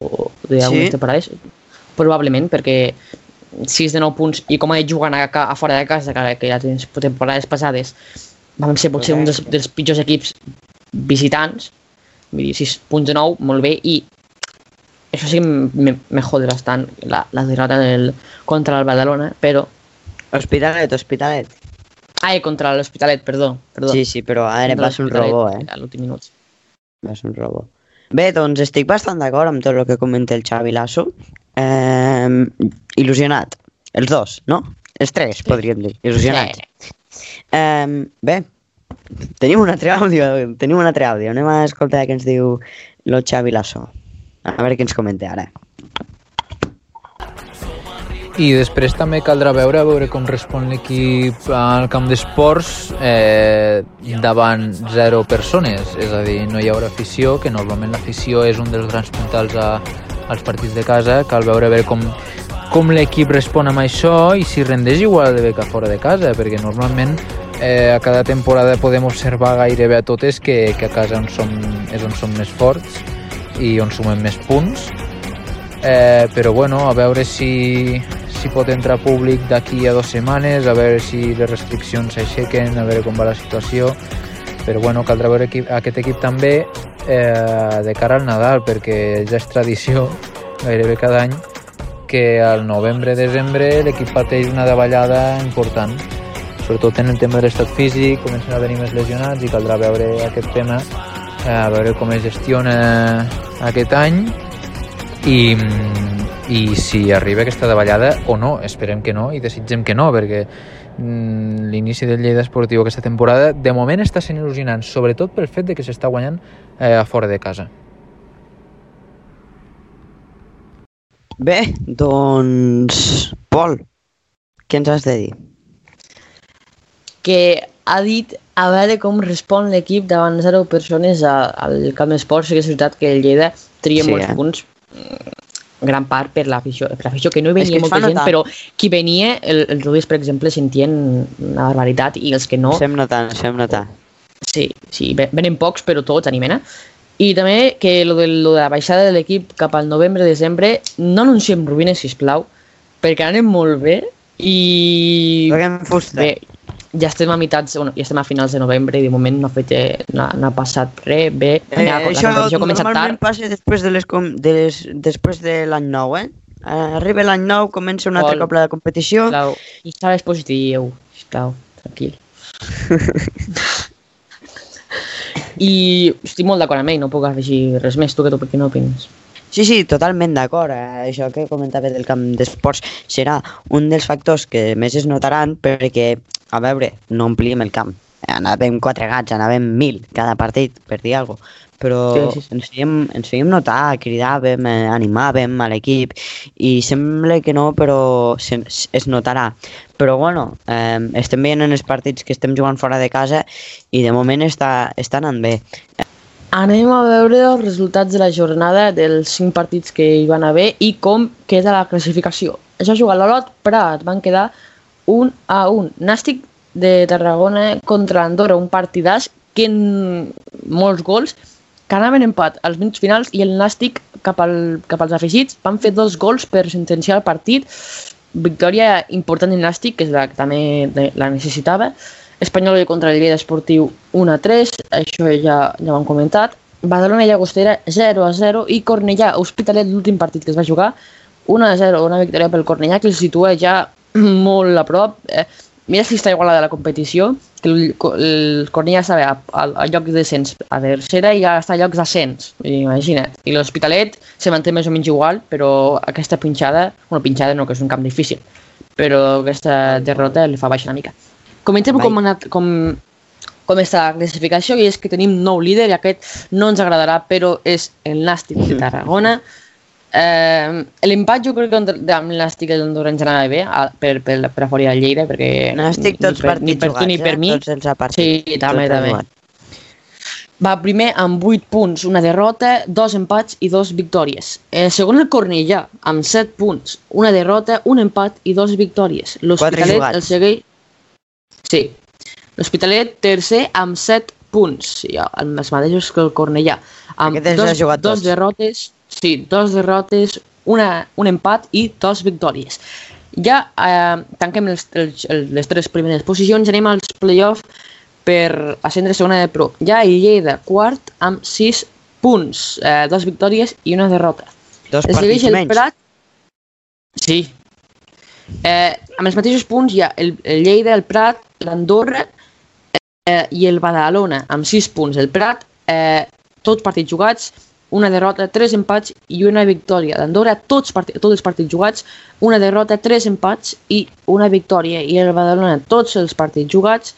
d'algunes Sí. temporades, probablement, perquè 6 de 9 punts i com a jugant a, a fora de casa, que, que ja tens temporades passades, vam ser potser un dels, dels pitjors equips visitants, vull dir, 6 punts de 9, molt bé, i això sí que me, me jode bastant la, la derrota del, contra el Badalona, però... Hospitalet, Hospitalet. Ai, contra l'Hospitalet, perdó, perdó. Sí, sí, però ara Contra va ser un robó, eh? A l'últim minut. Va ser un robó. Bé, doncs estic bastant d'acord amb tot el que comenta el Xavi Lasso. Eh, il·lusionat. Els dos, no? Els tres, sí. podríem dir. Il·lusionats. Eh, bé, tenim un altre àudio, tenim un altre àudio. Anem a escoltar què ens diu el Xavi Lasso. A veure què ens comenta ara. I després també caldrà veure veure com respon l'equip al camp d'esports eh, davant zero persones, és a dir, no hi haurà afició, que normalment l'afició és un dels grans puntals a, als partits de casa, cal veure veure com, com l'equip respon amb això i si rendeix igual de bé que fora de casa, perquè normalment eh, a cada temporada podem observar gairebé a totes que, que a casa on som, és on som més forts i on sumem més punts. Eh, però bueno, a veure si, si pot entrar públic d'aquí a dues setmanes, a veure si les restriccions s'aixequen, a veure com va la situació, però bueno, caldrà veure equip, aquest equip també eh, de cara al Nadal, perquè ja és tradició gairebé cada any que al novembre-desembre l'equip pateix una davallada important sobretot en el tema de l'estat físic, comencen a venir més lesionats i caldrà veure aquest tema, eh, a veure com es gestiona aquest any. I, i si arriba aquesta davallada o no, esperem que no i desitgem que no, perquè mm, l'inici del Lleida Esportiu aquesta temporada de moment està sent il·lusionant, sobretot pel fet de que s'està guanyant eh, a fora de casa. Bé, doncs... Pol, què ens has de dir? que ha dit a veure com respon l'equip davant zero persones a- al camp d'esports, sí que és veritat que el Lleida tria Sí, molts eh? punts gran part per l'afició, per l'afició que no hi venia molta gent, notar. però qui venia, el, els rodis, per exemple, sentien una barbaritat i els que no, Fem notar, fem notar. sí, sí, ve- venen pocs, però tots animen, eh? I també que lo de, lo de la baixada de l'equip cap al novembre-desembre no anunciem ruïnes, sisplau, perquè anem molt bé i... Paguem fusta. Bé, ja estem a meitats, bueno, ja estem a finals de novembre i de moment no ha, fet, eh, no, no ha passat res, bé. Eh, la això començat normalment tard. passa després de les, com, de les, després de l'any nou, eh? Eh, Arriba l'any nou, comença un altre Pol. cop la competició. Sisplau, i sabes positiu, sisplau, tranquil. I estic molt d'acord amb ell, no puc afegir res més. Tu, que tu, per què no opines? Sí, sí, totalment d'acord. Eh, Això que comentava del camp d'esports serà un dels factors que més es notaran perquè, a veure, no omplíem el camp. Anàvem quatre gats, anàvem mil cada partit, per dir alguna cosa. Però Sí, sí, sí. Ens, fèiem, ens fèiem notar, cridàvem, eh, animàvem a l'equip i sembla que no, però se, es notarà. Però bueno, eh, estem veient en els partits que estem jugant fora de casa i de moment està, està anant bé. Anem a veure els resultats de la jornada dels cinc partits que hi van haver i com queda la classificació. Es va jugar a l'Olot Prat, van quedar 1 a 1. Nàstic de Tarragona contra Andorra, un partidàs que en molts gols que anaven empat als minuts finals i el Nàstic cap, al, cap als afegits van fer dos gols per sentenciar el partit victòria important del Nàstic, que és la que també la necessitava. Espanyol contra el Lleida Esportiu 1 a 3, això ja, ja ho hem comentat. Badalona i Llagostera 0 a 0 i Cornellà Hospitalet, l'últim partit que es va jugar, 1 a 0, una victòria pel Cornellà que el situa ja molt a prop. Eh, mira si està igualada la competició, que el, el Cornellà estava a, a, a lloc de descens a tercera i ja està a llocs d'ascens, imagina't. I l'Hospitalet se manté més o menys igual, però aquesta pinxada, bueno, pinxada no, que és un camp difícil, però aquesta derrota li fa baixar una mica. Comentem Vai. com, anat, com, com està la classificació i és que tenim nou líder i aquest no ens agradarà, però és el Nàstic de Tarragona. Eh, L'empat jo crec que amb el Nàstic el Andorra ens anava bé a, per, per, per a fora de Lleida perquè Nàstic ni tots per, ni partits per tu ni per eh? mi Tots els ha partit. Sí, també, també. va primer amb 8 punts, una derrota, dos empats i dos victòries. Eh, segon el Cornellà, amb 7 punts, una derrota, un empat i dos victòries. L'Hospitalet el segueix... Sí. L'Hospitalet tercer amb 7 punts, sí, els mateixos que el Cornellà. Amb Aquest dos, dos derrotes, sí, dos derrotes, una, un empat i dos victòries. Ja eh, tanquem els, els, les tres primeres posicions, anem als play-off per ascendre a segona de pro. Ja el Lleida, quart, amb 6 punts, eh, dos victòries i una derrota. Dos segueix partits el menys. Prat. Sí. Eh, amb els mateixos punts hi ha el, el Lleida, el Prat, l'Andorra eh, i el Badalona, amb 6 punts. El Prat, eh, tots partits jugats, una derrota, tres empats i una victòria. L'Andorra, tots, tots els partits jugats, una derrota, tres empats i una victòria. I el Badalona, tots els partits jugats,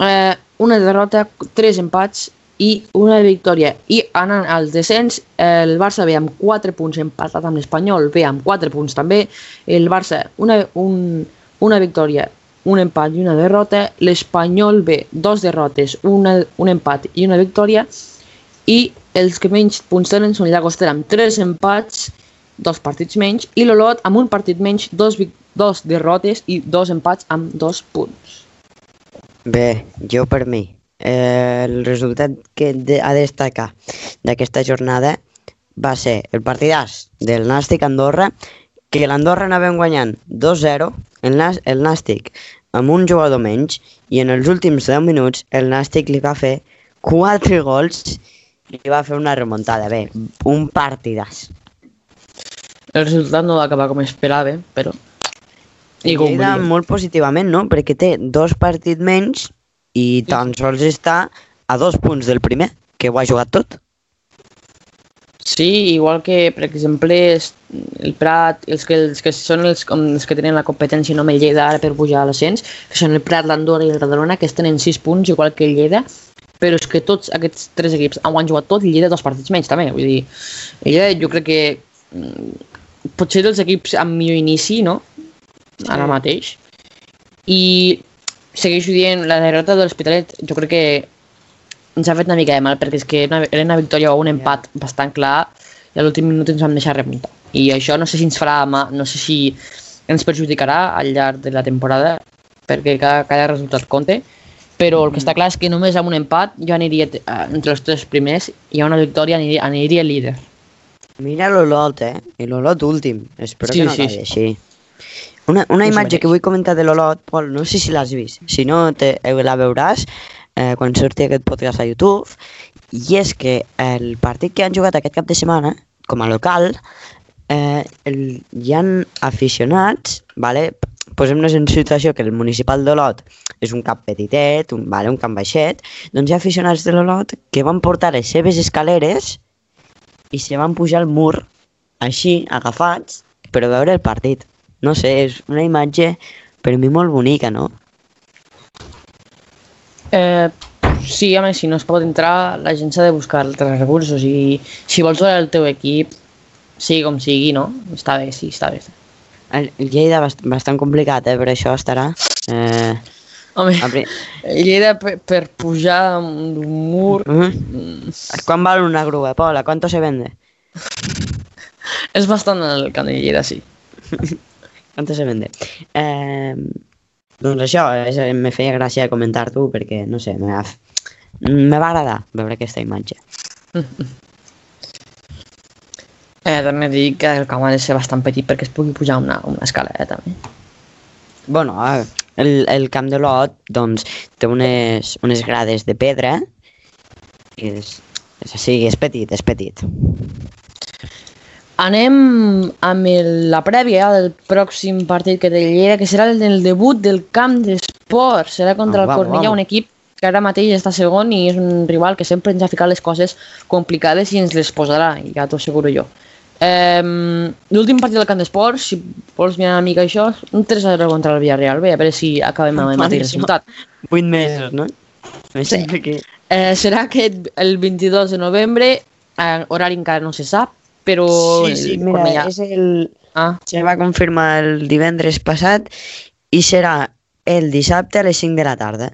eh, una derrota, tres empats i una victòria. I anant al descens, el Barça ve amb 4 punts empatat amb l'Espanyol, ve amb 4 punts també. El Barça, una, un, una victòria, un empat i una derrota. L'Espanyol ve dos derrotes, una, un empat i una victòria. I els que menys punts tenen són Llagostera amb 3 empats, dos partits menys, i l'Olot amb un partit menys, dos, dos derrotes i dos empats amb dos punts. Bé, jo per mi, eh, el resultat que de, a destacar d'aquesta jornada va ser el partidàs del Nàstic Andorra, que l'Andorra anàvem guanyant 2-0, el, el Nàstic amb un jugador menys, i en els últims 10 minuts el Nàstic li va fer 4 gols i va fer una remuntada. Bé, un partidàs. El resultat no va acabar com esperava, però... I Lleida molt positivament, no? Perquè té dos partits menys i tan sols està a dos punts del primer, que ho ha jugat tot. Sí, igual que, per exemple, el Prat, els que, els que són els, com els que tenen la competència no el Lleida ara per pujar a l'ascens, que són el Prat, l'Andorra i el Badalona, que tenen 6 punts, igual que el Lleida, però és que tots aquests tres equips ho han jugat tot i Lleida dos partits menys, també. Vull dir, Lleida jo crec que mm, potser dels equips amb millor inici, no? Ara mateix. I segueixo dient, la derrota de l'Hospitalet jo crec que ens ha fet una mica de mal perquè és que una, era una victòria o un empat bastant clar i a l'últim minut ens vam deixar remuntar. I això no sé si ens farà mal, no sé si ens perjudicarà al llarg de la temporada perquè cada, cada resultat compte, però el que està clar és que només amb un empat jo aniria eh, entre els tres primers i a una victòria aniria, aniria líder. Mira l'Olot, eh? I l'Olot últim. Espero Sí, que no sí, acabi així. Una, una No imatge que vull comentar de l'Olot, Pol, no sé si l'has vist. Si no, te, eh, la veuràs eh, quan surti aquest podcast a YouTube. I és que el partit que han jugat aquest cap de setmana, com a local, eh, el, hi han aficionats, vale? Posem-nos en situació que el municipal d'Olot és un camp petitet, un, vale, un camp baixet, doncs hi ha aficionats de l'Olot que van portar les seves escaleres i se van pujar al mur, així, agafats, per veure el partit. No sé, és una imatge per mi molt bonica, no? Eh, sí, home, si no es pot entrar, la gent s'ha de buscar altres recursos i si vols veure el teu equip, sigui com sigui, no? Està bé, sí, està bé. El, el Lleida bast bastant complicat, eh? Per això estarà... Eh, Home, pri... Lleida per, per pujar un mur uh -huh. ¿Quan val una grúa, Pol? ¿A cuánto se vende? és bastant el camp de Lleida, sí. ¿Cuánto se vende? Eh, doncs això, és, me feia gràcia comentar-t'ho perquè, no sé, me va, me va agradar veure aquesta imatge. Eh, també dic que el camp ha de ser bastant petit perquè es pugui pujar una, una escala, eh, també. Bueno, el, el camp de Lot, doncs, té unes, unes grades de pedra i és, és, sí, és petit, és petit. Anem amb el, la prèvia del pròxim partit que té Lleida, que serà el del debut del camp d'esport. Serà contra Ah, el vamos, Cornellà, vamos. un equip que ara mateix està segon i és un rival que sempre ens ha ficat les coses complicades i ens les posarà, ja t'ho asseguro jo. Eh, L'últim partit del camp d'esport, si vols mirar una mica això, un 3-0 contra el Villarreal. Bé, a veure si acabem amb el mateix resultat. 8 mesos, no? Me Sí. sembla que... Eh, serà aquest el 22 de novembre, eh, horari encara no se sap, però... Sí, sí, el mira, Cornellà- és el... Ah, Se va confirmar el divendres passat i serà el dissabte a les 5 de la tarda.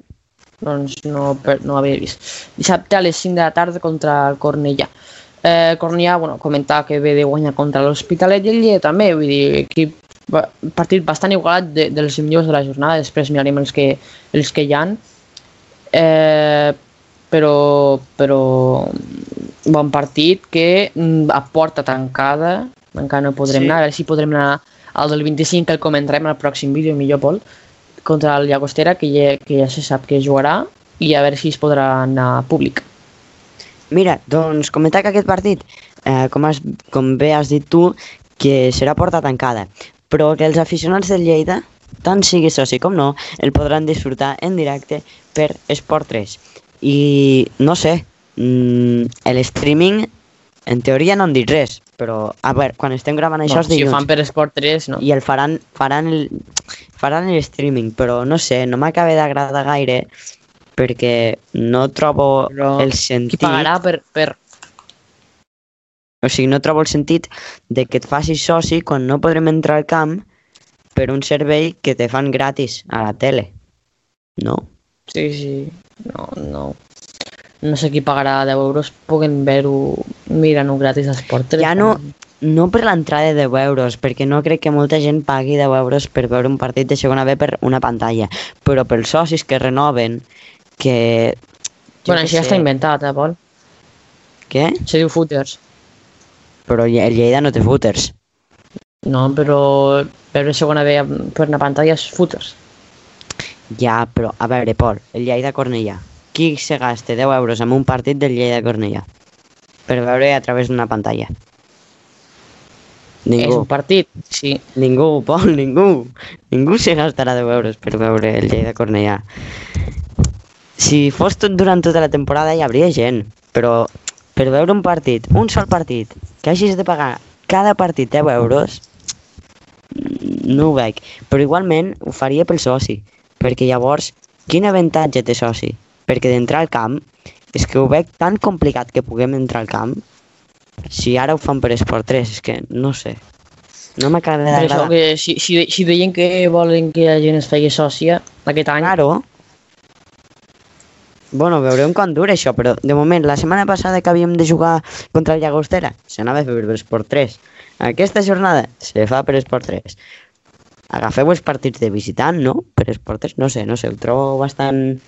doncs no, per- no ho havia vist. Dissabte a les 5 de la tarda contra el Cornellà. Eh, Cornellà, bueno, comentar que ve de guanyar contra l'Hospitalet i el Lleida també, vull dir, equip, partit bastant igualat de, dels millors de la jornada, després mirarem els que, els que hi han. Eh, però, però bon partit que mm, a porta tancada, encara no podrem Sí. anar, a veure si podrem anar al del 25 que el comentarem al pròxim vídeo, millor Pol, contra el Llagostera, que ja, que ja se sap que jugarà, i a veure si es podrà anar públic. Mira, doncs comentar que aquest partit, eh, com, has, com bé has dit tu, que serà porta tancada, però que els aficionats del Lleida, tant sigui soci com no, el podran disfrutar en directe per Esport 3. I no sé, mm, el streaming, en teoria no han dit res, però a veure, quan estem gravant això no, és si ho dilluns. fan per Esport 3, no? i el faran, faran, el, faran el streaming, però no sé, no m'acaba d'agradar gaire perquè no trobo Però el Qui sentit, pagarà per... per... o sigui, no trobo el sentit de que et facis soci quan no podrem entrar al camp per un servei que te fan gratis a la tele. No? Sí, sí, no, no. No sé qui pagarà 10 euros, puguen veure-ho, mirant-ho gratis a Esport 3. Ja no, no per l'entrada de 10 euros, perquè no crec que molta gent pagui 10 euros per veure un partit de segona B per una pantalla, però pels socis que renoven, que... Bueno, això ja sé, està inventat, eh, Pol? Què? Se diu footers. Però Lle- el Lleida no té footers. No, però veure segona B per una pantalla és footers. Ja, però a veure, Pol, el Lleida Cornellà. Qui se gasta 10 euros en un partit del Lleida Cornellà? Per veure a través d'una pantalla. És Ningú. un partit, sí. Ningú, Pol, ningú. Ningú se gastarà 10 euros per veure el Lleida Cornellà. Si fos tot durant tota la temporada hi hauria gent, però per veure un partit, un sol partit, que hagis de pagar cada partit 10 euros, mm, no ho veig. Però igualment ho faria pel soci, perquè llavors, quin avantatge té soci? Perquè d'entrar al camp, és que ho veig tan complicat que puguem entrar al camp, si ara ho fan per Esport 3, és que no sé. No m'acaba d'agradar. si, si, si deien que volen que la gent es feia sòcia aquest any, Claro. Bueno, veurem quan dura això, però de moment, la setmana passada que havíem de jugar contra el Llagostera, s'anava a fer per Esport 3. Aquesta jornada se fa per Esport 3. Agafeu els partits de visitant, no? Per Esport 3, no sé, no sé, ho trobo bastant...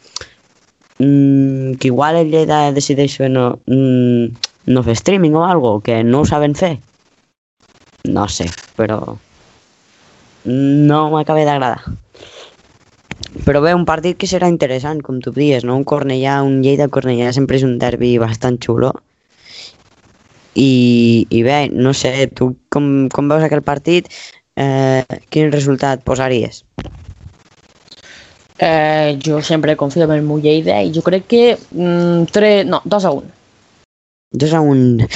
Mm, que igual el Lleida decideix fer no, mm, no fer streaming o algo, que no ho saben fer. No sé, però no m'acaba d'agradar. Però bé, un partit que serà interessant, com tu dius, no? Un Cornellà, un Lleida-Cornellà sempre és un derbi bastant xulo. I, i bé, no sé, tu com, com veus aquell partit, eh, quin resultat posaries? eh, jo sempre confio en el meu Lleida i jo crec que mm, 3, no, 2 a 1. 2 a 1.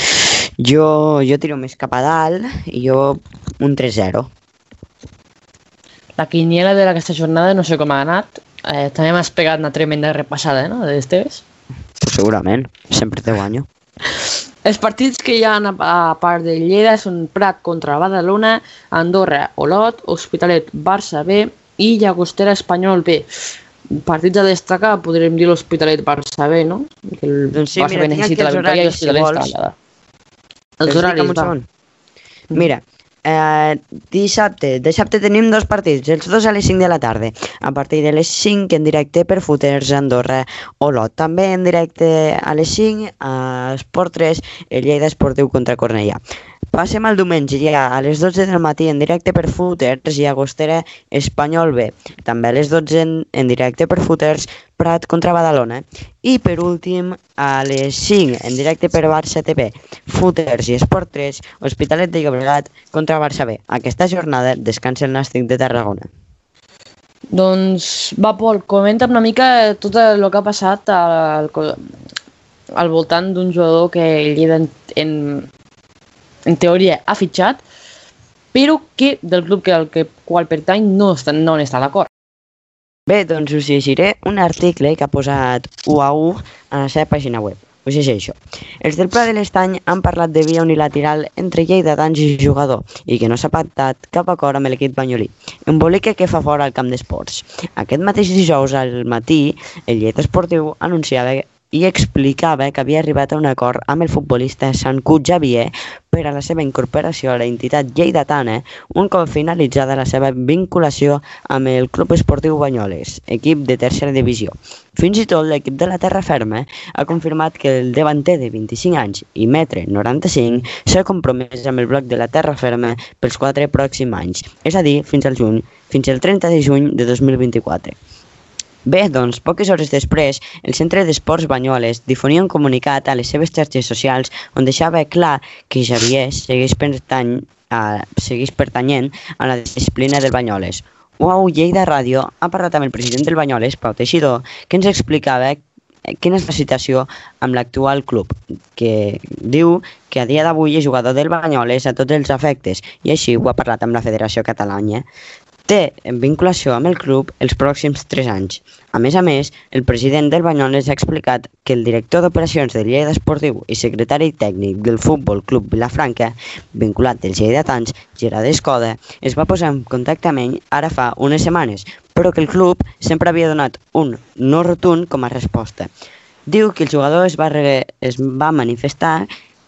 Jo, jo tiro més cap a dalt i jo un 3-0. La quiniela de aquesta jornada no sé com ha anat. Eh, també m'has pegat una tremenda repassada, eh, no?, de les teves. Segurament, sempre te guanyo. Els partits que hi ha a, part de Lleida són Prat contra Badalona, Andorra, Olot, Hospitalet, Barça B i Llagostera Espanyol B. Partits a destacar, podríem dir l'Hospitalet Barça B, no? Que el Doncs sí, Barça mira, B necessita la victòria i si l'Hospitalet vols. està allà. Els Els horaris, va. Mira, eh, dissabte, dissabte tenim dos partits, els dos a les 5 de la tarda. A partir de les 5 en directe per Footers Andorra Olot. També en directe a les 5 a Esport 3, el Lleida Esportiu contra Cornellà. Passem al diumenge ja a les 12 del matí en directe per Footers i Agostera Espanyol B. També a les 12 en, en directe per Footers Prat contra Badalona. I per últim a les 5 en directe per Barça TV, Footers i Esport 3, Hospitalet de Llobregat contra Barça B. Aquesta jornada descansa el Nàstic de Tarragona. Doncs va, Pol, comenta una mica tot el que ha passat al, al voltant d'un jugador que el en, en, en teoria ha fitxat, però que del club que al que qual pertany no, està, no està d'acord. Bé, doncs us llegiré un article que ha posat UAU a la seva pàgina web. Us llegeixo. Els del Pla de l'Estany han parlat de via unilateral entre lleidatans i jugador i que no s'ha pactat cap acord amb l'equip banyolí. Embolica que fa fora al camp d'esports. Aquest mateix dijous al matí, el Lleida Esportiu anunciava i explicava que havia arribat a un acord amb el futbolista Sancu Javier per a la seva incorporació a la entitat lleidatana un cop finalitzada la seva vinculació amb el Club Esportiu Banyoles, equip de tercera divisió. Fins i tot l'equip de la Terra Ferma ha confirmat que el davanter de 25 anys i metre 95 s'ha compromès amb el bloc de la Terra Ferma pels quatre pròxims anys, és a dir, fins al juny, fins al 30 de juny de 2024. Bé, doncs, poques hores després, el Centre d'Esports Banyoles difonia un comunicat a les seves xarxes socials on deixava clar que Xavier segueix, pertany, a, segueix pertanyent a la disciplina del Banyoles. Uau, Lleida Ràdio ha parlat amb el president del Banyoles, Pau Teixidor, que ens explicava quina és la situació amb l'actual club, que diu que a dia d'avui és jugador del Banyoles a tots els efectes i així ho ha parlat amb la Federació Catalana. Té vinculació amb el club els pròxims 3 anys. A més a més, el president del Banyoles ha explicat que el director d'operacions del Lleida Esportiu i secretari tècnic del Futbol Club Vilafranca, vinculat dels lleidatans, Gerard Escoda, es va posar en contacte amb ell ara fa unes setmanes, però que el club sempre havia donat un no rotund com a resposta. Diu que el jugador es va, es va manifestar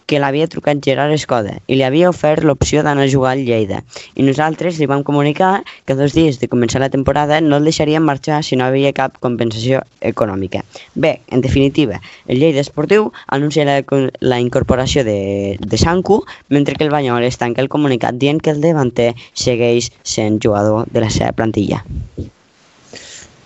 que l'havia trucat Gerard Escoda i li havia ofert l'opció d'anar a jugar al Lleida. I nosaltres li vam comunicar que dos dies de començar la temporada no el deixaríem marxar si no havia cap compensació econòmica. Bé, en definitiva, el Lleida Esportiu anuncia la, la incorporació de, de Sanku, mentre que el Banyoles tanca el comunicat dient que el davanter segueix sent jugador de la seva plantilla.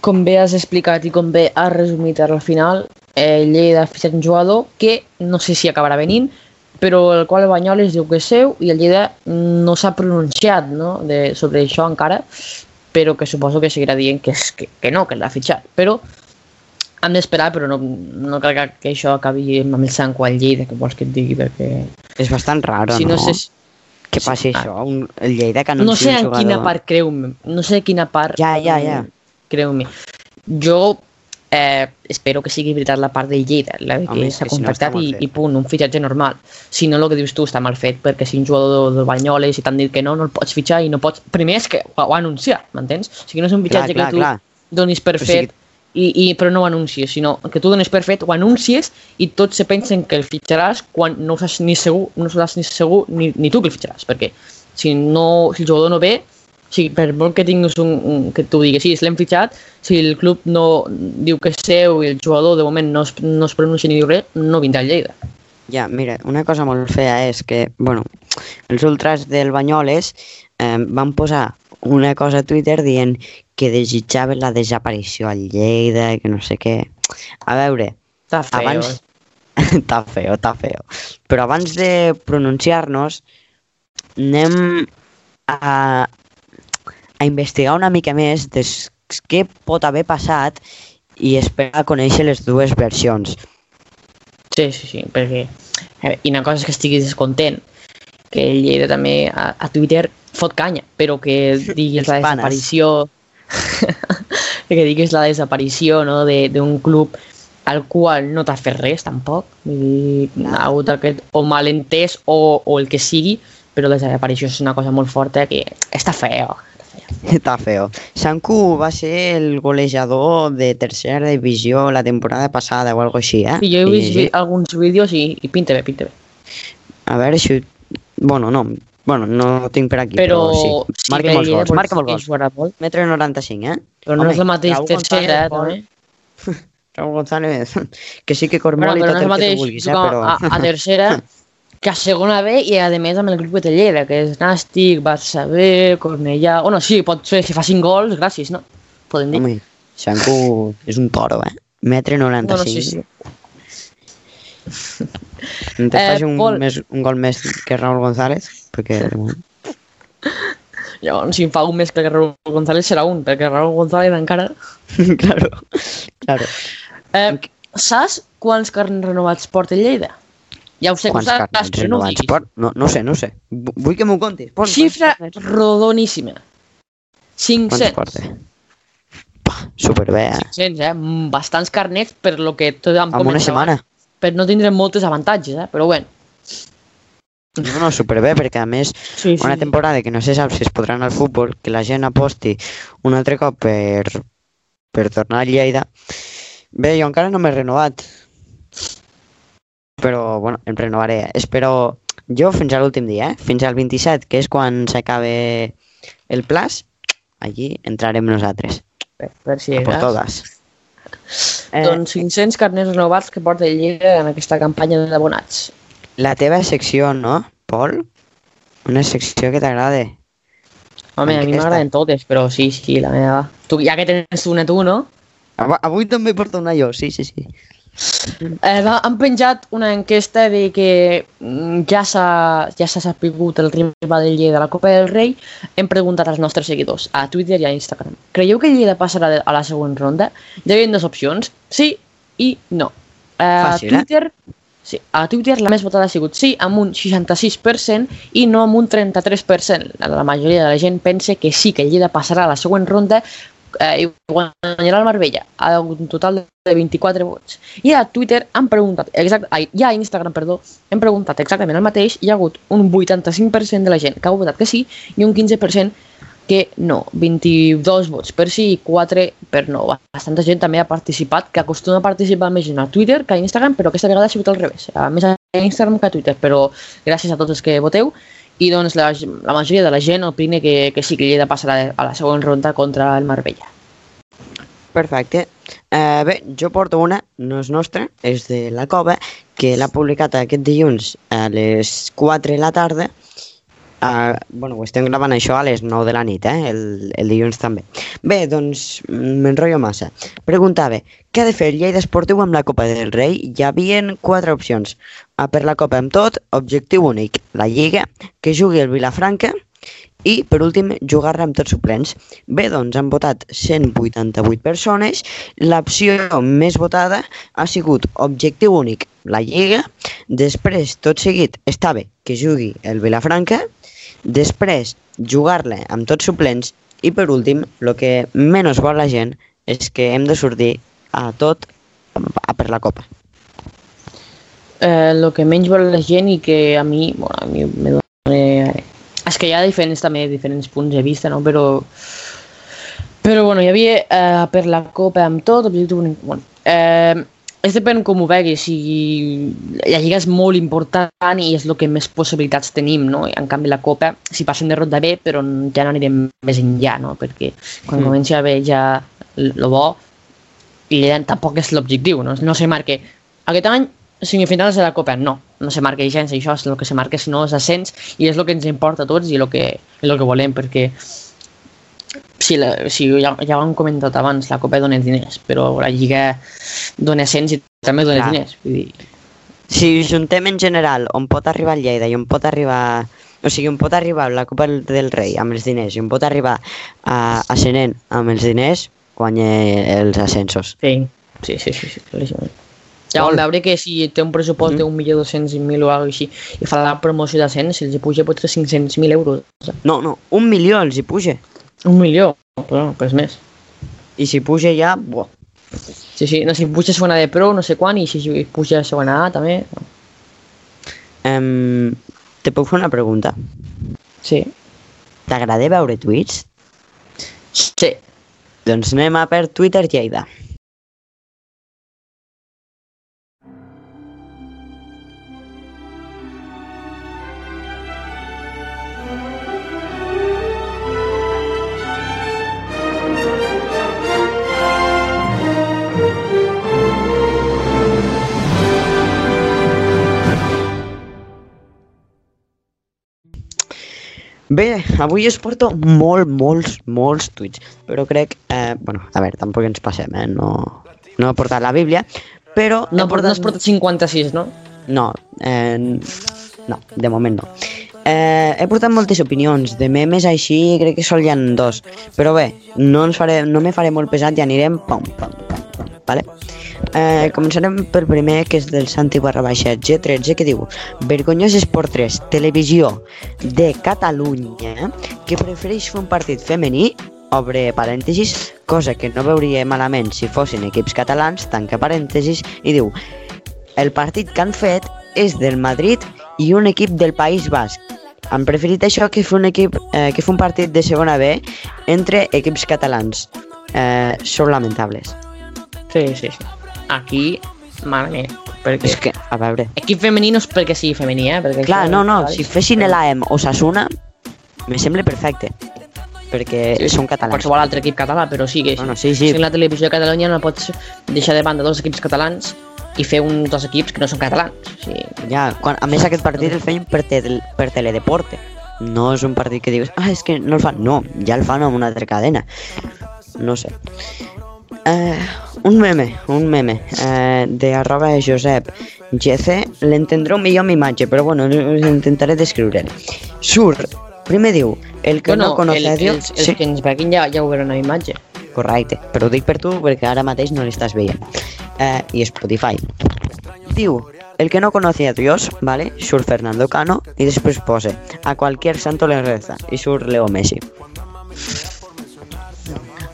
Com bé has explicat i com bé has resumit al final, el Lleida ha fitxat un jugador que no sé si acabarà venint, però el qual el Banyoles diu que és seu i el Lleida no s'ha pronunciat no, de, sobre això encara, però que suposo que seguirà dient que, és, que, que no, que l'ha fitxat. Però hem d'esperar, però no, no crec que, que això acabi amb el sang al Lleida, que vols que et digui, perquè... És bastant raro, si no? no? Sé, Que passi Ah. això, un, el Lleida que anuncia no sé en jugador. quina part creu-me, no sé quina part Ja, ja, ja. creu-me. Jo eh, espero que sigui veritat la part del Lleida, la de que s'ha que si no contactat i, fet. i punt, un fitxatge normal. Si no, el que dius tu està mal fet, perquè si un jugador del Banyoles i t'han dit que no, no el pots fitxar i no pots... Primer és que ho, ho ha anunciat, m'entens? O sigui, no és un Clar, fitxatge clar, que tu clar. donis per Però sí fet i, i, però no ho anuncies, sinó que tu dones per fet, ho anuncies i tots se pensen que el fitxaràs quan no ho saps ni segur, no saps ni segur ni, ni tu que el fitxaràs, perquè si, no, si el jugador no ve, sigui, per molt que tinguis un, un que tu digues, sí, l'hem fitxat, si el club no diu que és seu i el jugador de moment no es, no es pronuncia ni diu res, no vindrà al Lleida. Ja, mira, una cosa molt fea és que, bueno, els ultras del Banyoles eh, van posar una cosa a Twitter dient que desitjaven la desaparició al Lleida, que no sé què. A veure, Està feo. abans... eh? està feo, està feo. Però abans de pronunciar-nos, anem a, a investigar una mica més de què pot haver passat i esperar conèixer les dues versions. Sí, sí, sí, perquè... Veure, I una cosa és que estiguis descontent, que Lleida també a, a Twitter fot canya, però que diguis la desaparició... que diguis la desaparició no, de- d'un club al qual no t'ha fet res, tampoc. Dir, ha hagut aquest o malentès o, o el que sigui, però la desaparició és una cosa molt forta que està feo. Està feo. Sanku va ser el golejador de tercera divisió la temporada passada o algo així, eh? I jo he vist I- alguns vídeos i, i pinta bé, pinta bé. A veure si... Bueno, no, bueno, no ho tinc per aquí, però, Però sí. Marca molts gols, marca molts gols. Jugarà molt. Metre 95, eh? Però no Home, és el mateix tercera, eh, també. Raúl González, que sí que Bueno, cormol i però tot no és el el que tu vulguis, eh? Però... a, a tercera que a segona B i a més amb el grup de Lleida, que és Nàstic, Barça B, Cornellà... O no, sí, pot ser, si fa 5 gols, gràcies, no? Podem dir. Home, Xanco és un toro, eh? Metre 95. No, no, sí, sí. No te Eh, faci un, Pol. més, un gol més que Raúl González, perquè. Llavors, si en fa un més que Raúl González serà un, perquè Raúl González encara... claro, claro. Eh, saps quants carnets renovats porta Lleida? Ja ho sé, Quants carnets no renovats? No, no sé, no sé. Vu- Vull que m'ho contis. Pol, Xifra rodoníssima. Quants 500. porta? Pa, superbé, eh? 500, eh? Mm, Bastants carnets per lo que tot hem En una setmana. Per no tindre moltes avantatges, eh? Però bueno. No, no, superbé, perquè a més Sí, una temporada que no se sap si es podrà anar al futbol, que la gent aposti un altre cop per, per tornar a Lleida. Bé, jo encara no m'he renovat. Però, bueno, em renovaré. Espero... Jo fins a l'últim dia, eh? Fins al 27, que és quan s'acabe el plaç, allí entrarem nosaltres. Per, per si A cas. todas. Eh, Doncs 500 carnets renovats que porta el Lleida en aquesta campanya d'abonats. la teva secció, no, Pol? Una secció que t'agrada. Home, a mi m'agraden totes, però sí, sí, la meva. Tu, ja que tens una tu, no? Avui també porto una jo, sí, sí, sí. Eh, han penjat una enquesta de que mm, ja s'ha ja s'ha sapigut el rival del Lleida a la Copa del Rei. Hem preguntat als nostres seguidors a Twitter i a Instagram. Creieu que el Lleida passarà de- a la següent ronda? Ja hi havia dues opcions, sí i no. Eh, a eh? Twitter, sí, a Twitter la més votada ha sigut sí, amb un 66% i no amb un 33%. La, la majoria de la gent pensa que sí, que el Lleida passarà a la següent ronda eh, i guanyarà el Marbella. Ha hagut un total de 24 vots. I a Twitter han preguntat, exact, ai, i a Instagram, perdó, hem preguntat exactament el mateix hi ha hagut un 85% de la gent que ha votat que sí i un 15% que no, 22 vots per sí i 4 per no. Bastanta gent també ha participat, que acostuma a participar més gent a Twitter que a Instagram, però aquesta vegada ha sigut al revés. A més a Instagram que a Twitter, però gràcies a tots els que voteu. I doncs la, la majoria de la gent opina que, que sí, que Lleida passarà a la següent ronda contra el Marbella. Perfecte. Eh, bé, jo porto una, no és nostra, és de la Cova, que l'ha publicat aquest dilluns a les 4 de la tarda. Uh, bueno, ho estem gravant això a les 9 de la nit, eh? el, el dilluns també. Bé, doncs mm, m'enrotllo massa. Preguntava, què ha de fer el Lleida Esportiu amb la Copa del Rei? Hi havien quatre opcions. A per la Copa amb tot, objectiu únic, la Lliga, que jugui el Vilafranca, i, per últim, jugar-la amb tots suplents. Bé, doncs han votat 188 persones. L'opció més votada ha sigut objectiu únic, la Lliga. Després, tot seguit, estava que jugui el Vilafranca. Després, jugar-la amb tots suplents. I, per últim, el que menys vol la gent és que hem de sortir a tot a per la Copa. Eh, el que menys vol la gent i que a mi, bueno, a mi me dona... És que hi ha diferents, també, diferents punts de vista, no? Però, però bueno, hi havia eh, per la Copa amb tot, objectiu. Bueno, eh, és depèn com ho veguis, si la Lliga és molt important i és el que més possibilitats tenim, no? En canvi la Copa, si passen de ronda B, però ja no anirem més enllà, no? Perquè quan Mm. mm. comenci a haver ja el bo, i tampoc és l'objectiu, no? no se marca aquest any semifinals de la Copa, no, no se marca gens, això és el que se marca, si no és ascens i és el que ens importa a tots i el que, el que volem, perquè si, la, si ja, ja ho hem comentat abans, la Copa dona diners, però la Lliga dona ascens i també dona Clar. diners. Vull dir, Si juntem en general on pot arribar el Lleida i on pot arribar... O sigui, on pot arribar la Copa del Rei amb els diners i on pot arribar a ascendent amb els diners, guanya els ascensos. sí, sí, sí, sí, sí claríssimament. Ja Vol. veure que si té un pressupost Mhm. de 1.200.000 o alguna així i fa la promoció d'ascens, els hi puja pot ser 500.000 euros. No, no, un milió els hi puja. Un milió, però no, pues més. I si puja ja, buah. Sí, sí, no si puja a segona de pro, no sé quan, i si puja a segona A també. Um, te puc fer una pregunta? Sí. T'agrada veure tuits? Sí. Doncs anem a per Twitter Lleida. Bé, avui us porto molt, molts, molts tuits, però crec, eh, bueno, a veure, tampoc ens passem, eh? No, no he portat la Bíblia, però... No, portat... no has portat 56, no? No, eh, no, de moment no. Eh, he portat moltes opinions, de memes així crec que sol hi ha dos, però bé, no, ens faré, no me faré molt pesat i anirem pam, pam, pam, pam, vale? Eh, començarem per primer, que és del Santi barra baixa G13, que diu Vergonyós Esport 3, televisió de Catalunya, que prefereix fer un partit femení obre parèntesis, cosa que no veuria malament si fossin equips catalans, tanca parèntesis, i diu el partit que han fet és del Madrid i un equip del País Basc. Han preferit això que fer un, equip, eh, que fer un partit de segona B entre equips catalans. Eh, són lamentables. Sí, sí, sí. Aquí, mare meva, perquè... És que, a veure... Equip femení no és perquè sigui femení, eh? Perquè Clar, no, no, si fessin l'AM o Sasuna, me sembla perfecte. Perquè Sí, sí, són catalans. Qualsevol altre equip català, però sí que No, no, sí, sí. Si en la televisió de Catalunya no pots deixar de banda dos equips catalans i fer un dos equips que no són catalans. O sigui, Ja, quan, a més aquest partit el feien per, tel, per Teledeporte. No és un partit que dius, ah, és que no el fan. No, ja el fan amb una altra cadena. No sé. Eh, un meme, un meme eh, de arroba Josep GC, l'entendreu millor amb imatge, però bueno, us intentaré descriure Surt, primer diu, el que bueno, no conoce el, a Dios... els, els que ens veguin ja, ja ho veuran a imatge. Correcte, però ho dic per tu perquè ara mateix no l'estàs veient. Eh, I Spotify. Diu, el que no conoce a Dios, ¿vale? Surt Fernando Cano i després posa a cualquier santo le reza i surt Leo Messi.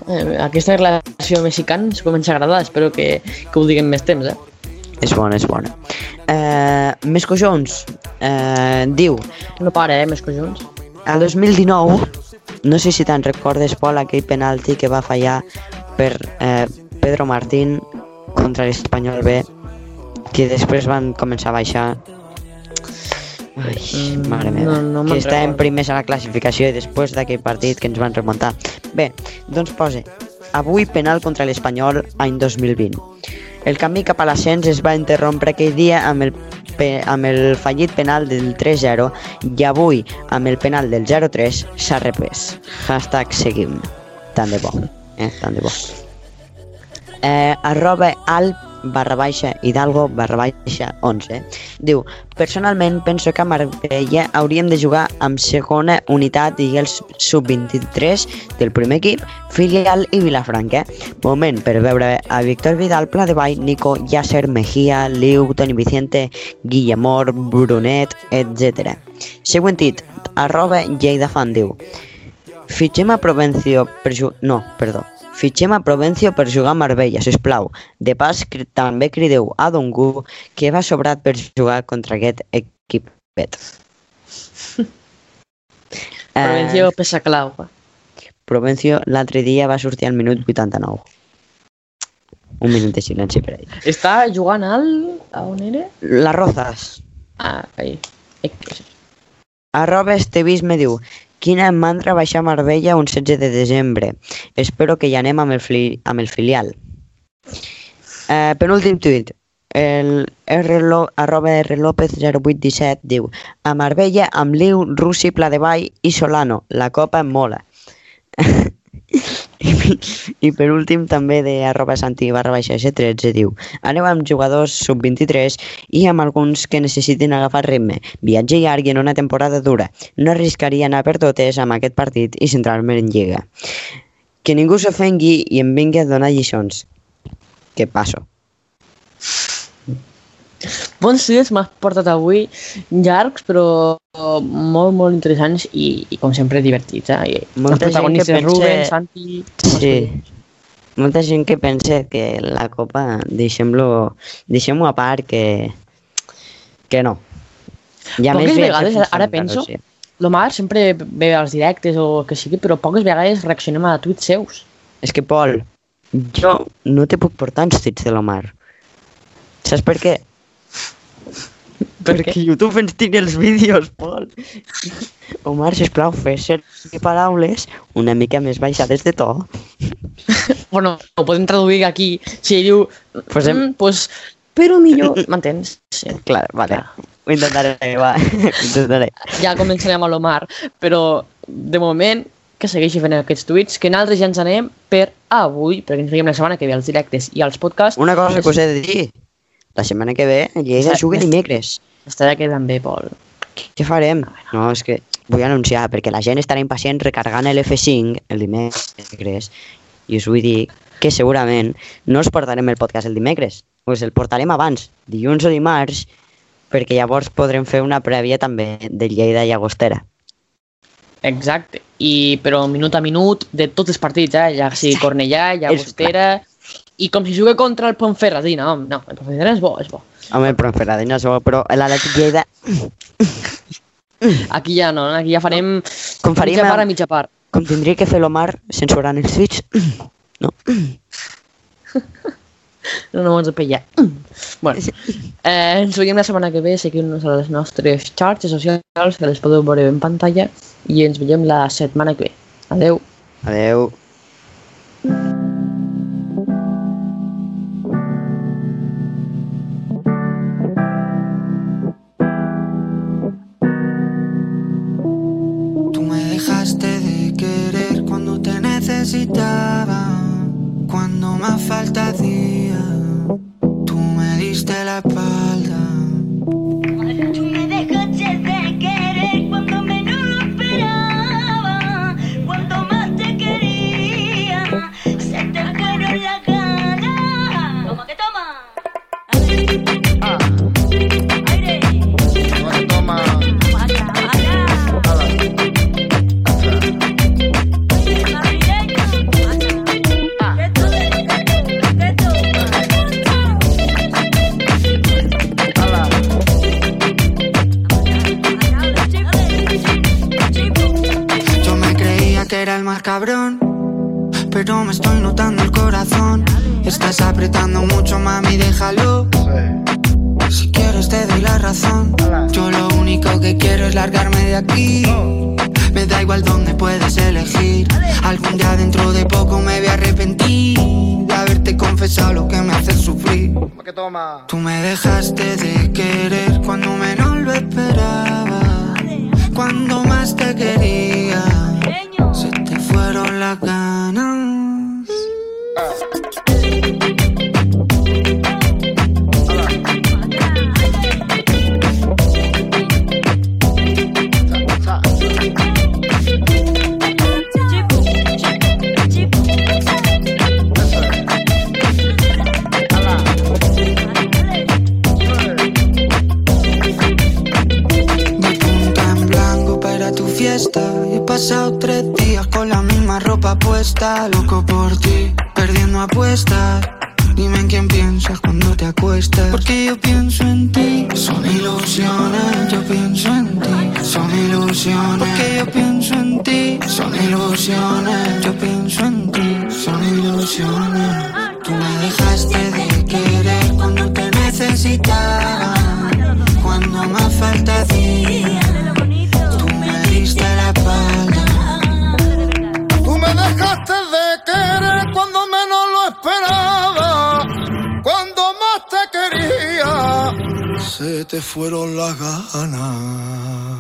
Eh, aquesta relació mexicana ens comença a agradar, espero que, que ho diguem més temps, eh? És bona, és bona. Eh, més cojons. Eh, diu, No para, eh, més collons. el 2019, no sé si te'n recordes, Pol, aquell penalti que va fallar per eh, Pedro Martín contra l'Espanyol B, que després van començar a baixar. Ai, mare meva. no- no que estàvem primers a la classificació i després d'aquell partit que ens van remuntar. Bé, doncs posa, avui penal contra l'Espanyol any 2020. El camí cap a l'ascens es va interrompre aquell dia amb el, amb el fallit penal del 3-0 i avui, amb el penal del 0-3, s'ha reprès. Hashtag seguim. Tant de bo. Eh? Tant de bo. Eh, arroba al barra baixa Hidalgo barra baixa 11 diu, personalment penso que a Marbella hauríem de jugar amb segona unitat i els sub-23 del primer equip, filial i Vilafranca. Moment per veure a Víctor Vidal, Pla de Vall, Nico, Yasser, Mejía, Liu, Toni Vicente, Guillemor, Brunet, etc. Següent tit, arroba Lleida Fan diu, Fitxem a Provencio per. No, perdó. Fitxem a Provencio per jugar a Marbella, sisplau. De pas, també crideu a Dongu, que va sobrat per jugar contra aquest equipet. Prevenció Eh, pesa clau. Provencio l'altre dia va sortir al minut 89. Un minut de silenci per ell. Està jugant al... A on era? La Rozas. Ah, ahí. Arroba Estevisme diu Quina mandra baixar a Marbella un 16 de desembre. Espero que hi anem amb el, fli amb el filial. Eh, penúltim tuit. El R Lo, arroba R López 0817 diu A Marbella amb Liu, Russi, Pla de Vall i Solano. La copa mola. I, I per últim també de arroba santi barra baixa S13 diu Aneu amb jugadors sub-23 i amb alguns que necessitin agafar ritme. Viatge llarg en una temporada dura. No arriscaria anar per totes amb aquest partit i centrar-me en Lliga. Que ningú s'ofengui i em vingui a donar lliçons. Que passo. Bons dies m'has portat avui, llargs però molt, molt interessants i, i com sempre divertits. Eh? Molta els protagonistes, pensa- Ruben, Santi... Sí. Molta gent que pensa que la copa deixem-lo deixem a part que que no. I a Poques ve vegades, ara penso, Andalusia. L'Omar sempre ve als directes o que sigui, però poques vegades reaccionem a tuits seus. És que, Pol, jo no te puc portar uns tuits de l'Omar. Saps per què? Per Perquè què? YouTube ens tira els vídeos, Pol. Omar, sisplau, fes servir paraules una mica més baixades de to. Bueno, ho podem traduir aquí. Si ell diu, Posem- mm, pues, però millor... M'entens? Sí. Clar, vale. Ho intentaré, va. Ho intentaré. Ja començarem a l'Omar, però de moment que segueixi fent aquests tuits, que nosaltres ja ens anem per avui, perquè ens veiem la setmana que ve als directes i als podcasts. Una cosa que us he de dir. La setmana que ve, el Lleida juga dimecres. Estarà quedant bé, Pol. Què farem? No, és que vull anunciar, perquè la gent estarà impacient recargant l'F5 el dimecres, i us vull dir que segurament no us portarem el podcast el dimecres, us el portarem abans, dilluns o dimarts, perquè llavors podrem fer una prèvia també del Lleida i Agostera. Exacte. I, però minut a minut de tots els partits, eh? ja sigui Cornellà, ja És Agostera... I com si jugué contra el Ponferradina, home, no, el Ponferradina és bo, és bo. Home, però en Ferradina és bo, però l'Atlètic Lleida... Aquí ja no, aquí ja farem Com faríem mitja part a mitja part. Com tindria que fer l'Omar censurant els tuits? No? No, no ens pillar. bueno, eh, ens veiem la setmana que ve, seguim-nos a les nostres xarxes socials, que les podeu veure en pantalla, i ens veiem la setmana que ve. Adeu. Adeu. Tú cuando más falta hacía. Tú me diste la espalda. Tú me dejaste de fueron las ganas.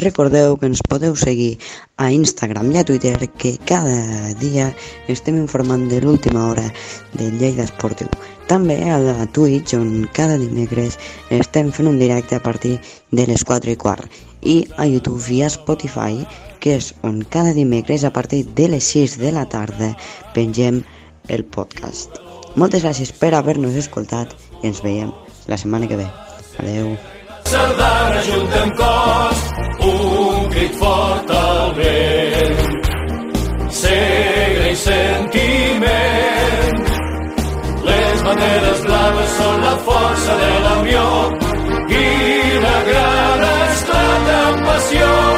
Recordeu que ens podeu seguir a Instagram i a Twitter que cada dia estem informant de l'última hora del Lleida Esportiu. També a la Twitch on cada dimecres estem fent un directe a partir de les 4 i quart i a YouTube i a Spotify que és on cada dimecres a partir de les 6 de la tarda pengem el podcast. Moltes gràcies per haver-nos escoltat i ens veiem la setmana que ve. Adeu sardana juntem cos, un crit fort al vent. Segre i sentiment, les banderes blaves són la força de l'avió i la gran esclata amb passió.